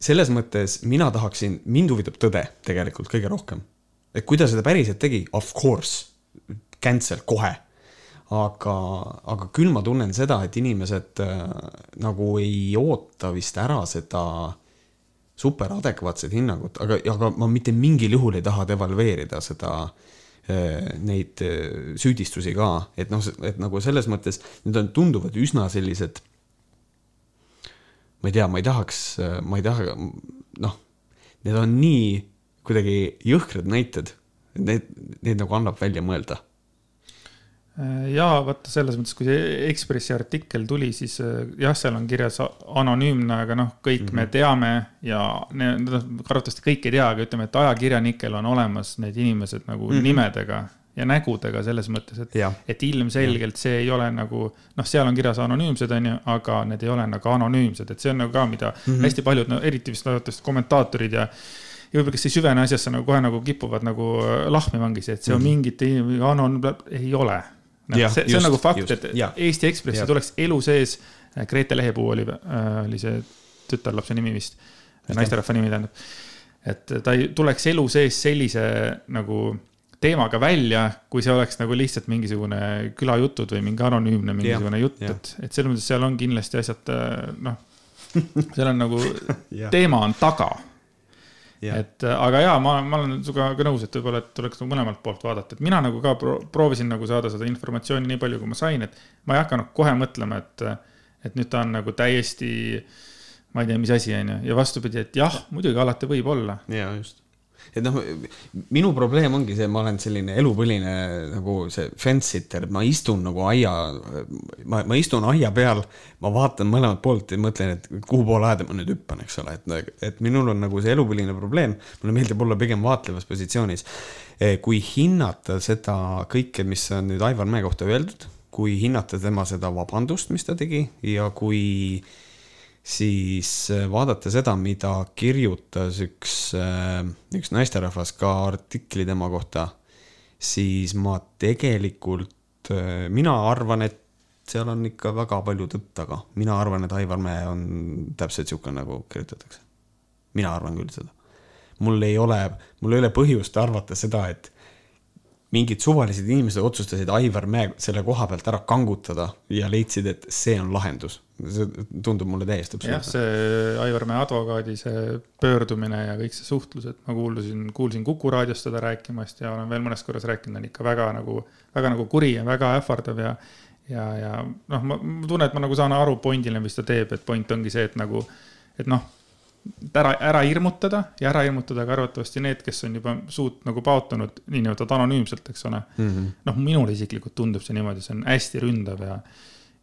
selles mõttes mina tahaksin, mind huvitab tõde tegelikult kõige rohkem. et kui ta seda päriselt tegi, of course, cancel kohe. aga, aga küll ma tunnen seda, et inimesed äh, nagu ei oota vist ära seda super adekvaatset hinnangut, aga, aga ma mitte mingil juhul ei taha devalveerida seda äh, neid äh, süüdistusi ka, et noh, et nagu selles mõttes need on, tunduvad üsna sellised. ma ei tea, ma ei tahaks, ma ei taha, noh, need on nii kuidagi jõhkrad näited, need, neid nagu annab välja mõelda Äh, ja vaata selles mõttes, kui see Ekspressi artikkel tuli, siis äh, jah, seal on kirjas anonüümne, aga noh, kõik mm -hmm. me mhm. teame ja need, arvatavasti kõik ei tea, aga ütleme, et ajakirjanikel on olemas need inimesed nagu mm -hmm. nimedega ja nägudega selles mõttes, et, et ilmselgelt see ei ole nagu noh, seal on kirjas anonüümsed, on ju, aga need ei ole nagu anonüümsed, et see on nagu ka, mida mm -hmm. hästi paljud, no eriti vist arvatavasti kommentaatorid ja ja võib-olla, kes ei süvene asjasse nagu kohe nagu kipuvad nagu äh, lahmimangis, et see on -hmm. mingite inimeste, anon-, ei ole noh, see, see on nagu fakt, et ja. Eesti Ekspressi ja. tuleks elu sees, äh, Grete Lehepuu oli äh,, oli see tütarlapse nimi vist, naisterahva nimi tähendab. et ta ei tuleks elu sees sellise nagu teemaga välja, kui see oleks nagu lihtsalt mingisugune külajutud või mingi anonüümne mingisugune jutt, et, et selles mõttes seal on kindlasti asjad äh, noh, seal on nagu teema on taga et äh, aga jaa, ma, ma olen sinuga ka nõus, et võib-olla, et tuleks nagu mõlemalt poolt vaadata, et mina nagu ka pro proovisin nagu saada seda informatsiooni nii palju, kui ma sain, et ma ei hakanud kohe mõtlema, et, et nüüd ta on nagu täiesti, ma ei tea, mis asi, on ju, ja vastupidi, et jah, muidugi alati võib olla. jaa, just et noh, minu probleem ongi see, ma olen selline elupõline nagu see fence sitter, ma istun nagu aia, ma, ma istun aia peal, ma vaatan mõlemalt poolt ja mõtlen, et kuhu poole aeda ma nüüd hüppan, eks ole, et, et minul on nagu see elupõline probleem, mulle meeldib olla pigem vaatlevas positsioonis. Eh, kui hinnata seda kõike, mis on nüüd Aivar Mäe kohta öeldud, kui hinnata tema seda vabandust, mis ta tegi ja kui äh, siis äh, vaadata seda, mida kirjutas üks, äh, üks naisterahvas ka artikli tema kohta, siis ma tegelikult, äh, mina arvan, et seal on ikka väga palju tõtt taga. mina arvan, et Aivar Mäe on täpselt sihuke, nagu kirjutatakse. mina arvan küll seda. mul ei ole, mul ei ole põhjust arvata seda, et mingid suvalised inimesed otsustasid Aivar Mäe selle koha pealt ära kangutada ja leidsid, et see on lahendus. see tundub mulle täiesti absurdne. see Aivar Mäe advokaadi see pöördumine ja kõik see suhtlus, et ma kuulsin, kuulsin Kuku raadios teda rääkimast ja olen veel mõnes korras rääkinud, on ikka väga nagu, väga nagu kuri ja väga ähvardav ja ja, ja noh, ma tunnen, et ma nagu saan aru pointile, mis ta teeb, et point ongi see, et nagu, et noh ära, ära hirmutada ja ära hirmutada ka arvatavasti need, kes on juba suut nagu paotanud niinimetatud anonüümselt, eks ole mm -hmm.. noh, minule isiklikult tundub see niimoodi, see on hästi ründav ja,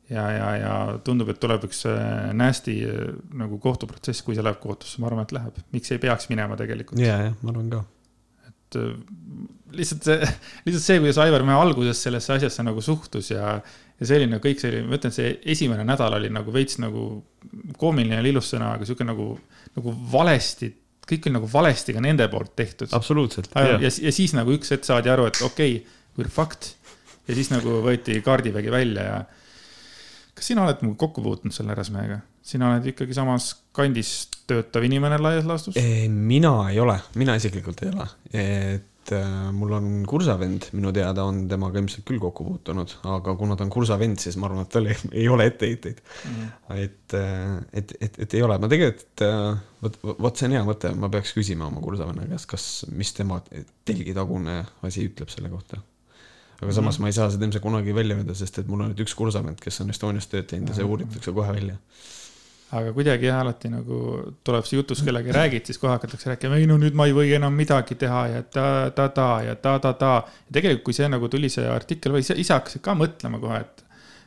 ja, ja, ja tundub, et tuleb üks äh, nasty äh, nagu kohtuprotsess, kui see läheb kohtusse, ma arvan, et läheb. miks ei peaks minema tegelikult? ja, jah, ma arvan ka. et äh, lihtsalt see, lihtsalt see, kuidas Aivar Mäe alguses sellesse asjasse nagu suhtus ja ja selline kõik see oli, ma ütlen, see esimene nädal oli nagu veits nagu koomiline ja ilus sõna, aga sihuke nagu, nagu valesti, kõik oli nagu valesti ka nende poolt tehtud. absoluutselt. ja, ja, ja siis nagu üks hetk saadi aru, et okei okay,, we're fucked. ja siis nagu võeti kaardivägi välja ja kas sina oled nagu kokku puutunud selle härrasmehega? sina oled ikkagi samas kandis töötav inimene laias laastus? mina ei ole, mina isiklikult ei ole, et äh, mul on kursavend, minu teada on temaga ilmselt küll kokku puutunud, aga kuna ta on kursavend, siis ma arvan, et tal ei, ei ole etteheiteid. Mm. et, et, et, et ei ole, ma tegelikult, vot, vot see on hea mõte, ma peaks küsima oma kursavenna käest, kas, mis tema telgitagune asi ütleb selle kohta. Aga samas mm ma ei saa seda ilmselt kunagi välja öelda, sest et mul on nüüd üks kursavend, kes on Estonias tööd teinud ja see uuritakse kohe välja aga kuidagi jah, alati nagu tuleb see jutus kellegagi räägid, siis kohe hakatakse rääkima, ei no nüüd ma ei või enam midagi teha ja ta-ta-ta ja ta-ta-ta. ja tegelikult, kui see nagu tuli see artikkel või ise, hakkasid ka mõtlema kohe, et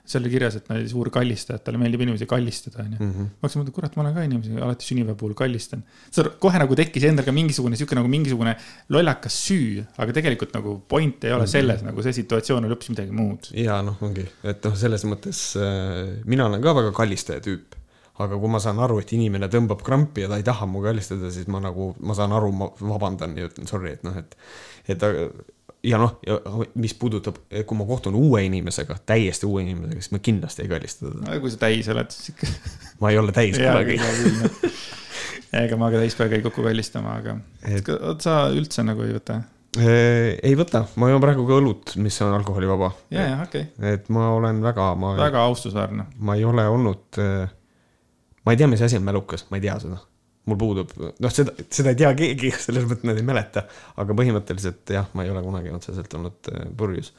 seal oli kirjas, et ta oli suur kallistaja, et talle meeldib inimesi kallistada, onju. Mhm. ma hakkasin mõtlema, kurat, ma olen ka inimesi alati sünnipäeva puhul kallistan. kohe nagu tekkis endal ka mingisugune sihuke nagu mingisugune lollakas süü, aga tegelikult nagu point ei ole mm -hmm. selles, nagu see situatsioon oli hoopis midagi muud. ja noh, ongi, et noh, selles mõttes äh, mina olen ka väga kallistaja tüüp aga kui ma saan aru, et inimene tõmbab krampi ja ta ei taha mu kallistada, siis ma nagu, ma saan aru, ma vabandan ja ütlen sorry, et noh, et, et ja noh, ja mis puudutab, kui ma kohtun uue inimesega, täiesti uue inimesega, siis ma kindlasti ei kallista teda. kui sa täis oled, siis ikka. ma ei ole täis kunagi. ega ma ka täispäev ei kuku kallistama, aga et... sa üldse nagu ei võta? ei võta, ma joon praegu ka õlut, mis on alkoholivaba. ja, ja okei okay.. et ma olen väga, ma. väga austusväärne. ma ei ole olnud ma ei tea, mis asi on mälukas, ma ei tea seda. mul puudub, noh, seda, seda ei tea keegi, selles mõttes nad ei mäleta, aga põhimõtteliselt jah, ma ei ole kunagi otseselt olnud äh, purjus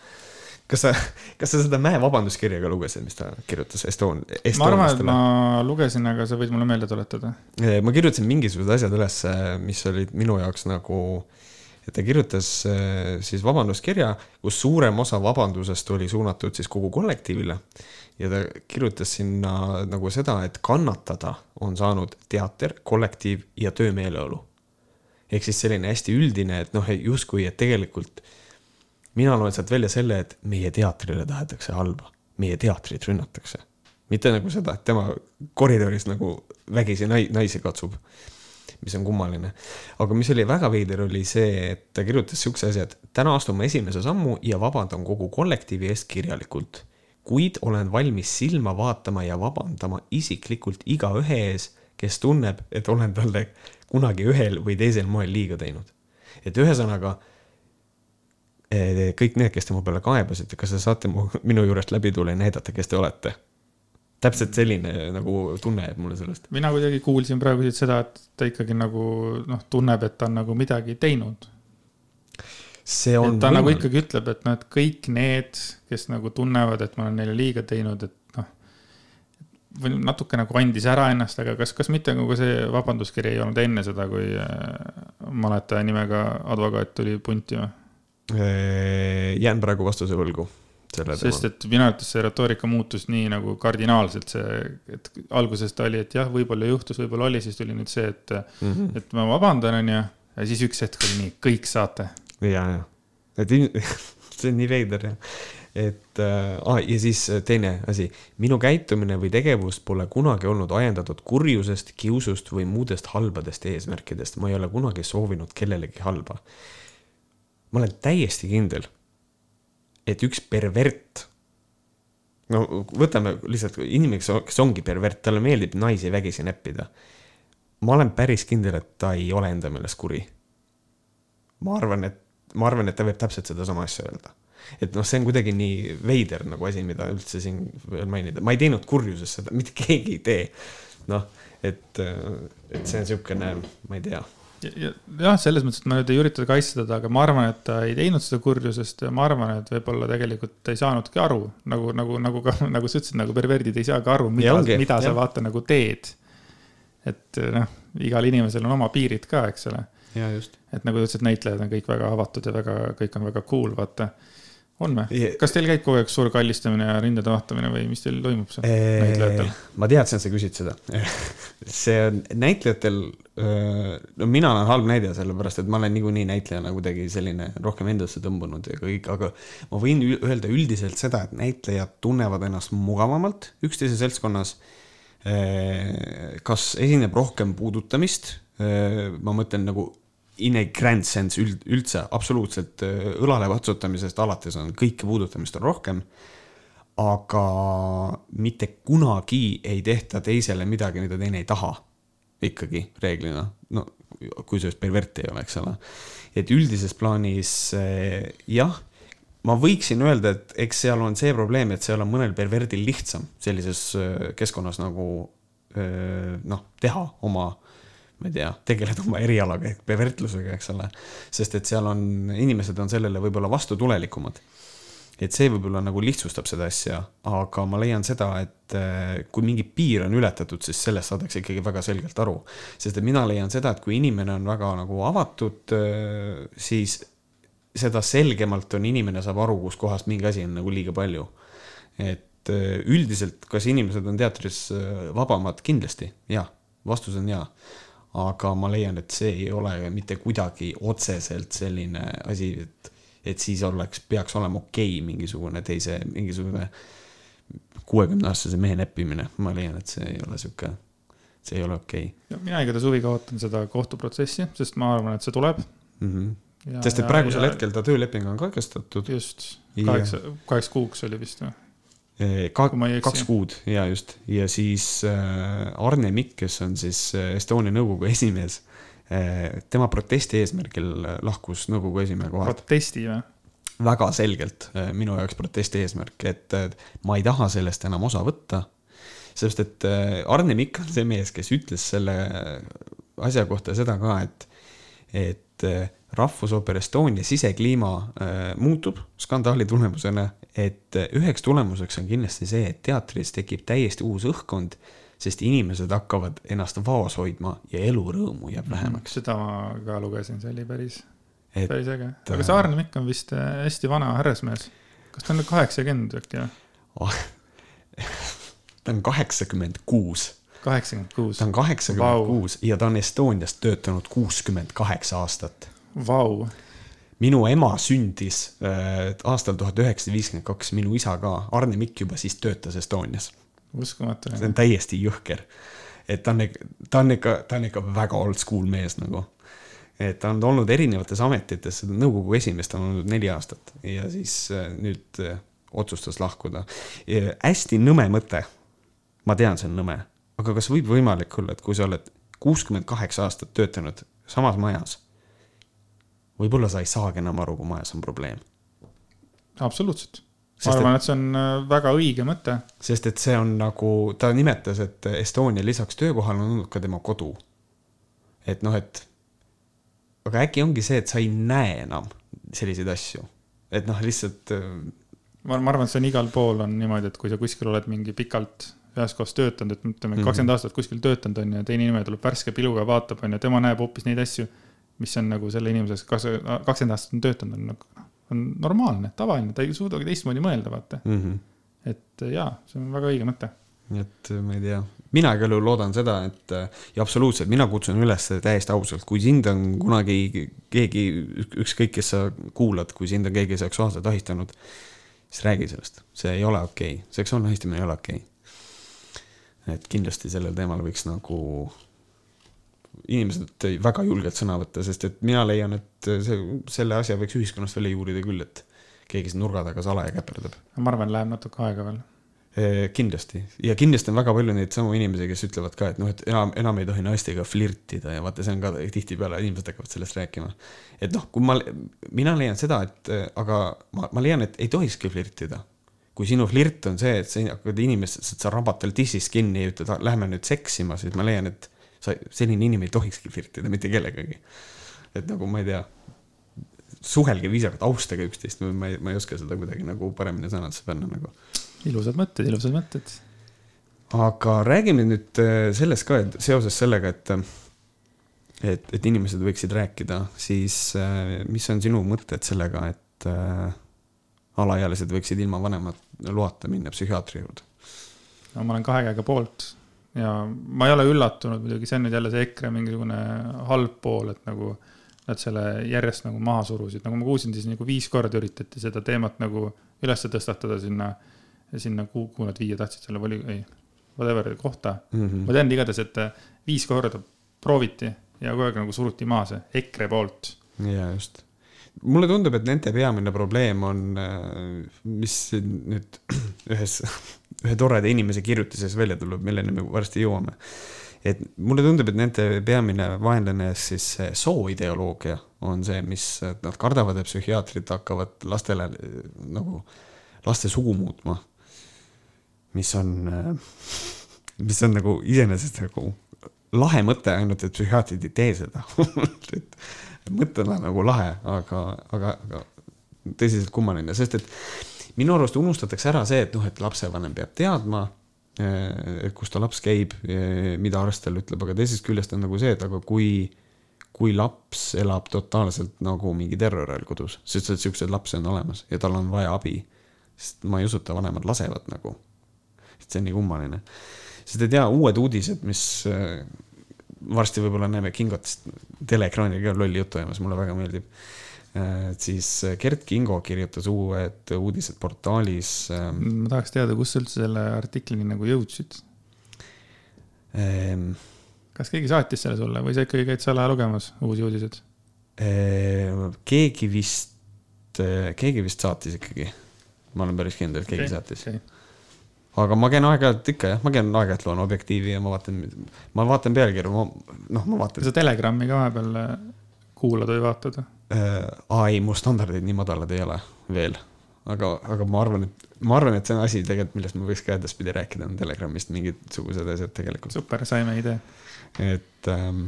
kas sa, kas sa seda Mäe vabanduskirja ka lugesid, mis ta kirjutas Estoon-? ma arvan, et ma lugesin, aga sa võid mulle meelde tuletada. Äh, ma kirjutasin mingisugused asjad üles, mis olid minu jaoks nagu, et ta kirjutas äh, siis vabanduskirja, kus suurem osa vabandusest oli suunatud siis kogu kollektiivile ja ta kirjutas sinna nagu seda, et kannatada on saanud teater, kollektiiv ja töömeeleolu. ehk siis selline hästi üldine, et noh, justkui, et tegelikult mina loen sealt välja selle, et meie teatrile tahetakse halba, meie teatrit rünnatakse. mitte nagu seda, et tema koridoris nagu vägisi nai-, naisi katsub, mis on kummaline. aga mis oli väga veider, oli see, et ta kirjutas siukse asja, et täna astume esimese sammu ja vabandan kogu kollektiivi eest kirjalikult kuid olen valmis silma vaatama ja vabandama isiklikult igaühe ees, kes tunneb, et olen talle kunagi ühel või teisel moel liiga teinud. et ühesõnaga eh, kõik need, kes tema peale kaebasid, kas te saate mu, minu juurest läbi tulla ja näidata, kes te olete? täpselt selline nagu tunne jääb mulle sellest. mina kuidagi kuulsin praegu siit seda, et ta ikkagi nagu noh, tunneb, et ta on nagu midagi teinud see on. ta võimalik. nagu ikkagi ütleb, et noh, et kõik need, kes nagu tunnevad, et ma olen neile liiga teinud, et noh. või natuke nagu andis ära ennast, aga kas, kas mitte nagu see vabanduskiri ei olnud enne seda, kui äh, maletaja nimega advokaat tuli punti või? jään praegu vastuse võlgu. sest et minu arvates see retoorika muutus nii nagu kardinaalselt, see, et alguses ta oli, et jah, võib-olla juhtus, võib-olla oli, siis tuli nüüd see, et mm, -hmm. et ma vabandan, onju. ja siis üks hetk oli nii, kõik saate ja, ja, et see on nii veider jah et äh, ja siis äh, teine asi, minu käitumine või tegevus pole kunagi olnud ajendatud kurjusest, kiusust või muudest halbadest eesmärkidest, ma ei ole kunagi soovinud kellelegi halba. ma olen täiesti kindel, et üks pervert, no võtame lihtsalt inimene, kes ongi pervert, talle meeldib naisi vägisi näppida. ma olen päris kindel, et ta ei ole enda meelest kuri. ma arvan, et ma arvan, et ta võib täpselt sedasama asja öelda. et noh, see on kuidagi nii veider nagu asi, mida üldse siin veel mainida, ma ei teinud kurjusest seda, mitte keegi ei tee. noh, et, et see on niisugune, ma ei tea ja, jah, selles mõttes, et ma nüüd ei ürita kaitsta teda, aga ma arvan, et ta ei teinud seda kurjusest ja ma arvan, et võib-olla tegelikult ta ei saanudki aru, nagu, nagu, nagu ka, nagu sa ütlesid, nagu perverdid ei saagi aru, mida, mida sa vaata nagu teed. et noh, igal inimesel on oma piirid ka, eks ole ja. Et nagu sa ütlesid, näitlejad on kõik väga avatud ja väga, kõik on väga cool, vaata. on või? kas teil käib kogu aeg suur kallistamine ja rindade vahtamine või mis teil toimub seal näitlejatel? ma teadsin, et sa küsid seda see on näitlejatel, no mina olen halb näide, sellepärast et ma olen niikuinii näitlejana kuidagi selline rohkem endasse tõmbunud ja kõik, aga ma võin öelda üldiselt seda, et näitlejad tunnevad ennast mugavamalt üksteise seltskonnas kas esineb rohkem puudutamist, ma mõtlen nagu in a grand sense üld, üldse absoluutselt äh, õlale vatsutamisest alates on kõike puudutamist on rohkem. aga mitte kunagi ei tehta teisele midagi, mida teine ei taha. ikkagi reeglina, no kui sellest perverti ei ole, eks ole. et üldises plaanis äh, jah ma võiksin öelda, et eks seal on see probleem, et seal on mõnel perverdil lihtsam sellises äh, keskkonnas nagu noh, teha oma ma ei tea, tegeled oma erialaga ehk pervertlusega, eks ole. sest et seal on, inimesed on sellele võib-olla vastutulelikumad. et see võib-olla nagu lihtsustab seda asja, aga ma leian seda, et äh, kui mingi piir on ületatud, siis sellest saadakse ikkagi väga selgelt aru. sest et mina leian seda, et kui inimene on väga nagu avatud, äh, siis seda selgemalt on, inimene saab aru, kuskohast mingi asi on nagu liiga palju. et äh, üldiselt, kas inimesed on teatris vabamad, kindlasti, jah, vastus on jaa aga ma leian, et see ei ole mitte kuidagi otseselt selline asi, et, et siis oleks, peaks olema okei okay, mingisugune teise, mingisugune kuuekümne aastase mehe näppimine, ma leian, et see ei ole sihuke, see ei ole okei okay.. mina igatahes huviga ootan seda kohtuprotsessi, sest ma arvan, et see tuleb mm. -hmm. Ja, sest et praegusel ja, hetkel ta tööleping on katkestatud. just, kaheksa, kaheks kuuks oli vist või? Ka, kaks kuud ja just ja siis äh, Arne Mikk, kes on siis äh, Estonia nõukogu esimees tema protesti eesmärgil lahkus nõukogu esimehe kohalt. protesti või? väga selgelt minu jaoks protesti eesmärk, et ma ei taha sellest enam osa võtta. sest et Arne Mikk on see mees, kes ütles selle asja kohta seda ka, et, et Rahvusooper Estonia sisekliima äh, muutub skandaali tulemusena, et äh, üheks tulemuseks on kindlasti see, et teatris tekib täiesti uus õhkkond, sest inimesed hakkavad ennast vaos hoidma ja elurõõmu jääb mhm. vähemaks. seda ma ka lugesin, see oli päris, päris äge. aga see Arne Mikk on vist äh, hästi vana härrasmees. kas ta on kaheksakümmend äkki või oh, ta on kaheksakümmend kuus kaheksakümmend kuus. ta on kaheksakümmend kuus ja ta on Estonias töötanud kuuskümmend kaheksa aastat Vau. minu ema sündis äh, aastal tuhat üheksasada viiskümmend kaks, minu isa ka, Arne Mikk juba siis töötas Estonias. uskumatu. see on täiesti jõhker. et ta on, ta on ikka, ta on ikka väga old school mees nagu. et ta on olnud erinevates ametites, nõukogu esimees ta on olnud neli aastat ja siis äh, nüüd äh, otsustas lahkuda. hästi nõme mõte. ma tean, see on nõme, aga kas võib võimalik olla, et kui sa oled kuuskümmend kaheksa aastat töötanud samas majas võib-olla sa ei saagi enam aru, kui majas on probleem. absoluutselt. ma arvan, et see on äh, väga õige mõte. sest et see on nagu, ta nimetas, et Estonia lisaks töökohale on olnud ka tema kodu. et noh, et aga äkki ongi see, et sa ei näe enam selliseid asju, et noh, lihtsalt. Äh, ma, ma arvan, et see on igal pool on niimoodi, et kui sa kuskil oled mingi pikalt ühes kohas töötanud, et ütleme, kakskümmend mm -hmm. aastat kuskil töötanud on ju, teine inimene tuleb värske piluga, vaatab on ju, tema näeb hoopis neid asju mis on nagu selle inimese, kes kakskümmend aastat on töötanud, on nagu, on normaalne, tavaline, ta ei suudagi teistmoodi mõelda, vaata mm. -hmm. et jaa, see on väga õige mõte. et ma ei tea, mina igal juhul loodan seda, et ja absoluutselt, mina kutsun üles täiesti ausalt, kui sind on kunagi keegi, ükskõik, kes sa kuulad, kui sind on keegi seksuaalselt ahistanud, siis räägi sellest, see ei ole okei okay., seksuaalne ahistamine ei ole okei okay.. et kindlasti sellel teemal võiks nagu inimesed väga julgelt sõna võtta, sest et mina leian, et see, selle asja võiks ühiskonnast välja juurida küll, et keegi siin nurga taga salaja käperdab. ma arvan, läheb natuke aega veel. kindlasti ja kindlasti on väga palju neid samu inimesi, kes ütlevad ka, et noh, et enam, enam ei tohi naistega flirtida ja vaata, see on ka tihtipeale inimesed hakkavad sellest rääkima. et noh, kui ma, mina leian seda, et aga ma, ma leian, et ei tohikski flirtida kui sinu flirt on see, et sa hakkad inimest, sa rabad tal tissis kinni ja ütled, lähme nüüd seksima, siis ma leian, et sa, selline inimene ei tohikski flirtida mitte kellegagi. et nagu ma ei tea, suhelge viisakalt, austage üksteist, ma ei, ma ei oska seda kuidagi nagu paremini sõnadesse panna nagu. ilusad mõtted, ilusad mõtted. aga räägime nüüd äh, sellest ka, et seoses sellega, et, et, et inimesed võiksid rääkida, siis äh, mis on sinu mõtted sellega, et äh, alaealised võiksid ilma vanema loata minna psühhiaatri juurde? no ma olen kahe käega poolt ja ma ei ole üllatunud muidugi, see on nüüd jälle see EKRE mingisugune halb pool, et nagu nad selle järjest nagu maha surusid, nagu ma kuulsin, siis nagu viis korda üritati seda teemat nagu üles tõstatada sinna, sinna, kuhu, nad viia tahtsid selle voli, ei, whatever kohta mm. -hmm. ma tean igatahes, et viis korda prooviti ja kogu aeg nagu suruti maha see EKRE poolt. ja just. mulle tundub, et nende peamine probleem on, mis nüüd ühes, ühe toreda inimese kirjutises välja tuleb, milleni me varsti jõuame et mulle tundub, et nende peamine vaenlane siis see sooideoloogia on see, mis nad kardavad, et psühhiaatrid hakkavad lastele nagu, laste sugu muutma. mis on, mis on nagu iseenesest nagu lahe mõte, ainult et psühhiaatrid ei tee seda et mõttena nagu lahe, aga, aga, aga tõsiselt kummaline, sest et minu arust unustatakse ära see, et noh, et lapsevanem peab teadma Eh, kus ta laps käib, eh, mida arst talle ütleb, aga teisest küljest on nagu see, et aga kui, kui laps elab totaalselt nagu mingi terror all kodus, sest et siukseid lapsi on olemas ja tal on vaja abi, sest ma ei usu, et ta vanemad lasevad nagu. et see on nii kummaline, sest et jaa, uued uudised, mis eh, varsti võib-olla näeme Kingotist teleekraanil ka lolli juttu ajamas, mulle väga meeldib et äh, siis äh, Gert Kingo kirjutas uued uudised portaalis. Ähm, ma tahaks teada, kus sa üldse selle artiklini nagu jõudsid ehm,? kas keegi saatis selle sulle või sa ikkagi käid salaja lugemas uusi uudiseid ehm,? keegi vist, keegi vist saatis ikkagi. ma olen päris kindel, et keegi okay, saatis okay. aga ma käin aeg-ajalt ikka jah, ma käin aeg-ajalt loen Objektiivi ja ma vaatan, ma vaatan pealkirju, ma noh, ma vaatan. sa Telegrami ka vahepeal kuulad või vaatad? äh,. Aa ei, mu standardid nii madalad ei ole veel, aga, aga ma arvan, et ma arvan, et see on asi tegelikult, millest ma võiks ka edaspidi rääkida, on Telegramist mingisugused asjad tegelikult. super, saime idee. et ähm,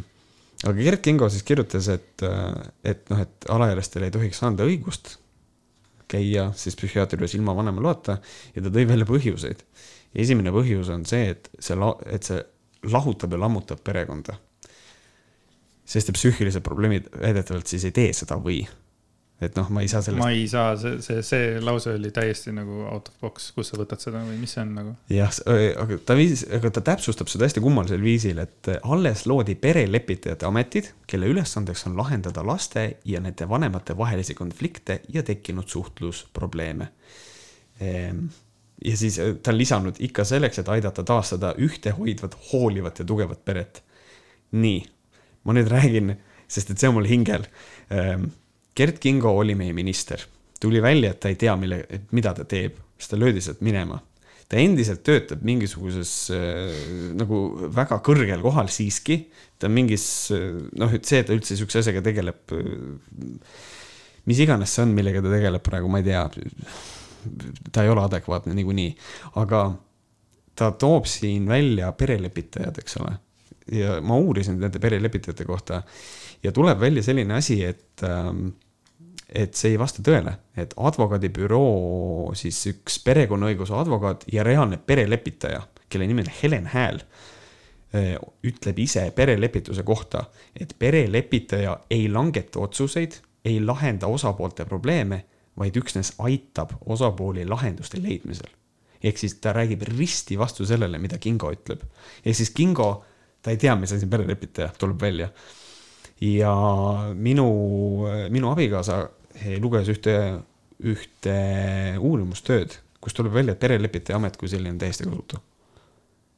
aga Gerd Kingo siis kirjutas, et, äh, et noh, et alaealistele ei tohiks anda õigust käia siis psühhiaatri juures ilma vanema loata ja ta tõi välja põhjuseid. esimene põhjus on see, et see, et see lahutab ja lammutab perekonda sest et psüühilised probleemid väidetavalt siis ei tee seda või? et noh, ma ei saa sellest. ma ei saa, see, see, see lause oli täiesti nagu out of box, kust sa võtad seda või mis see on nagu? jah, aga ta viis, aga ta täpsustab seda hästi kummalisel viisil, et alles loodi perelepitajate ametid, kelle ülesandeks on lahendada laste ja nende vanemate vahelisi konflikte ja tekkinud suhtlusprobleeme. Ehm, ja siis ta on lisanud ikka selleks, et aidata taastada ühtehoidvat, hoolivat ja tugevat peret. nii ma nüüd räägin, sest et see on mul hingel. Ehm, Gert Kingo oli meie minister, tuli välja, et ta ei tea, mille, mida ta teeb, siis ta löödi sealt minema. ta endiselt töötab mingisuguses äh, nagu väga kõrgel kohal siiski, ta mingis noh, et see, et ta üldse sihukese asjaga tegeleb. mis iganes see on, millega ta tegeleb praegu, ma ei tea. ta ei ole adekvaatne niikuinii, aga ta toob siin välja perelepitajad, eks ole ja ma uurisin nende perelepitajate kohta ja tuleb välja selline asi, et ähm, et see ei vasta tõele, et advokaadibüroo siis üks perekonnaõiguse advokaat ja reaalne perelepitaja, kelle nimi on Helen Hääl, äh, ütleb ise perelepituse kohta, et perelepitaja ei langeta otsuseid, ei lahenda osapoolte probleeme, vaid üksnes aitab osapooli lahenduste leidmisel. ehk siis ta räägib risti vastu sellele, mida Kingo ütleb. ehk siis Kingo ta ei tea, mis asi on perelepitaja, tuleb välja. ja minu, minu abikaasa luges ühte, ühte uurimustööd, kus tuleb välja, et perelepitaja amet kui selline on täiesti kasutu.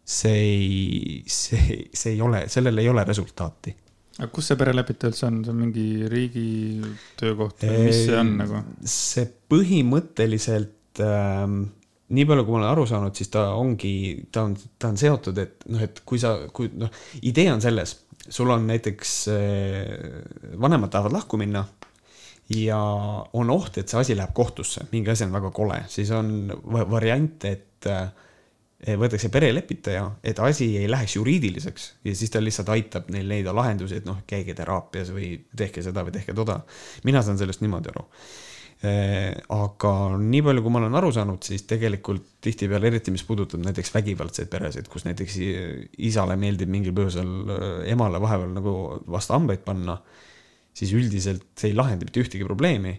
see ei, see, see ei ole, sellel ei ole resultaati aga kus see perelepitaja üldse on, see on mingi riigi töökoht või mis see on nagu? see põhimõtteliselt ähm, nii palju, kui ma olen aru saanud, siis ta ongi, ta on, ta on seotud, et noh, et kui sa, kui noh, idee on selles, sul on näiteks eh, vanemad tahavad lahku minna ja on oht, et see asi läheb kohtusse, mingi asi on väga kole, siis on variant, et eh, võetakse perelepitaja, et asi ei läheks juriidiliseks ja siis ta lihtsalt aitab neil leida lahendusi, et noh, käige teraapias või tehke seda või tehke toda. mina saan sellest niimoodi aru aga nii palju, kui ma olen aru saanud, siis tegelikult tihtipeale, eriti mis puudutab näiteks vägivaldseid peresid, kus näiteks isale meeldib mingil põhjusel äh, emale vahepeal nagu vastu hambaid panna, siis üldiselt see ei lahenda mitte ühtegi probleemi,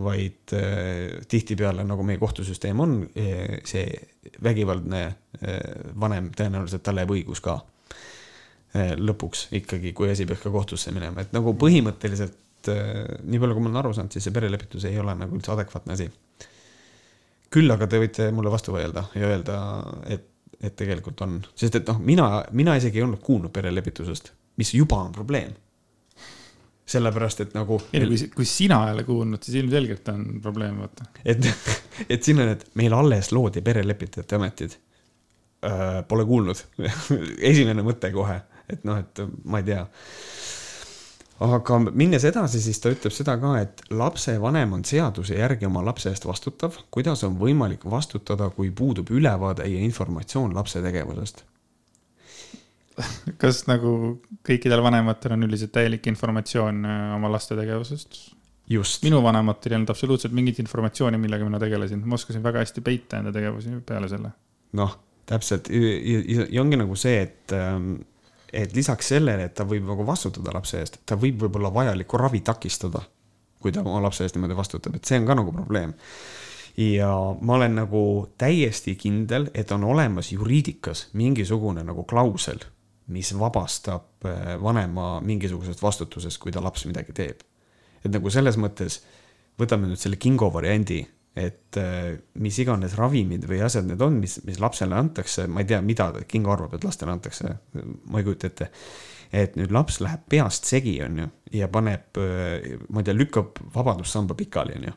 vaid äh, tihtipeale, nagu meie kohtusüsteem on, see vägivaldne vanem tõenäoliselt tal jääb õigus ka lõpuks ikkagi, kui asi peaks ka kohtusse minema, et nagu põhimõtteliselt et äh, nii palju, kui ma olen aru saanud, siis see perelepitus ei ole nagu üldse adekvaatne asi. küll aga te võite mulle vastu vaielda ja öelda, et, et tegelikult on, sest et noh, mina, mina isegi ei olnud kuulnud perelepitusest, mis juba on probleem. sellepärast et nagu. ei no kui, kui sina ei ole kuulnud, siis ilmselgelt on probleem, vaata. et, et siin on, et meil alles loodi perelepitajate ametid äh,. Pole kuulnud esimene mõte kohe, et noh, et ma ei tea aga minnes edasi, siis ta ütleb seda ka, et lapsevanem on seaduse järgi oma lapse eest vastutav. kuidas on võimalik vastutada, kui puudub ülevaade ja informatsioon lapse tegevusest? kas nagu kõikidel vanematel on üldiselt täielik informatsioon äh, oma laste tegevusest? just. minu vanematel ei olnud absoluutselt mingit informatsiooni, millega mina tegelesin, ma oskasin väga hästi peita enda tegevusi peale selle. noh, täpselt ja, ja, ja ongi nagu see, et ähm, et lisaks sellele, et ta võib nagu vastutada lapse eest, ta võib võib-olla vajalikku ravi takistada, kui ta oma lapse eest niimoodi vastutab, et see on ka nagu probleem. ja ma olen nagu täiesti kindel, et on olemas juriidikas mingisugune nagu klausel, mis vabastab eh, vanema mingisugusest vastutusest, kui ta laps midagi teeb. et nagu selles mõttes, võtame nüüd selle Kingo variandi et äh, mis iganes ravimid või asjad need on, mis, mis lapsele antakse, ma ei tea, mida Kingo arvab, et lastele antakse, ma ei kujuta ette. et nüüd laps läheb peast segi, on ju, ja paneb, äh, ma ei tea, lükkab vabadussamba pikali, on ju.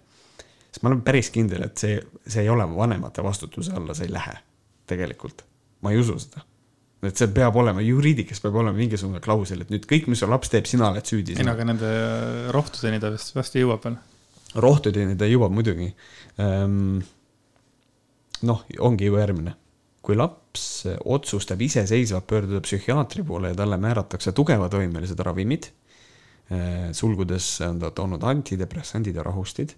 siis ma olen päris kindel, et see, see ei ole vanemate vastutuse alla, see ei lähe tegelikult. ma ei usu seda et see peab olema, juriidikas peab olema mingisugune klausel, et nüüd kõik, mis su laps teeb, sina oled süüdi. ei no aga nende rohtudeni ta vist vast jõuab veel rohtudeni ta jõuab muidugi. Ähm,. noh, ongi ju järgmine, kui laps otsustab iseseisvalt pöörduda psühhiaatri poole ja talle määratakse tugevatoimelised ravimid äh,, sulgudes on ta toonud antidepressandid ja rahustid,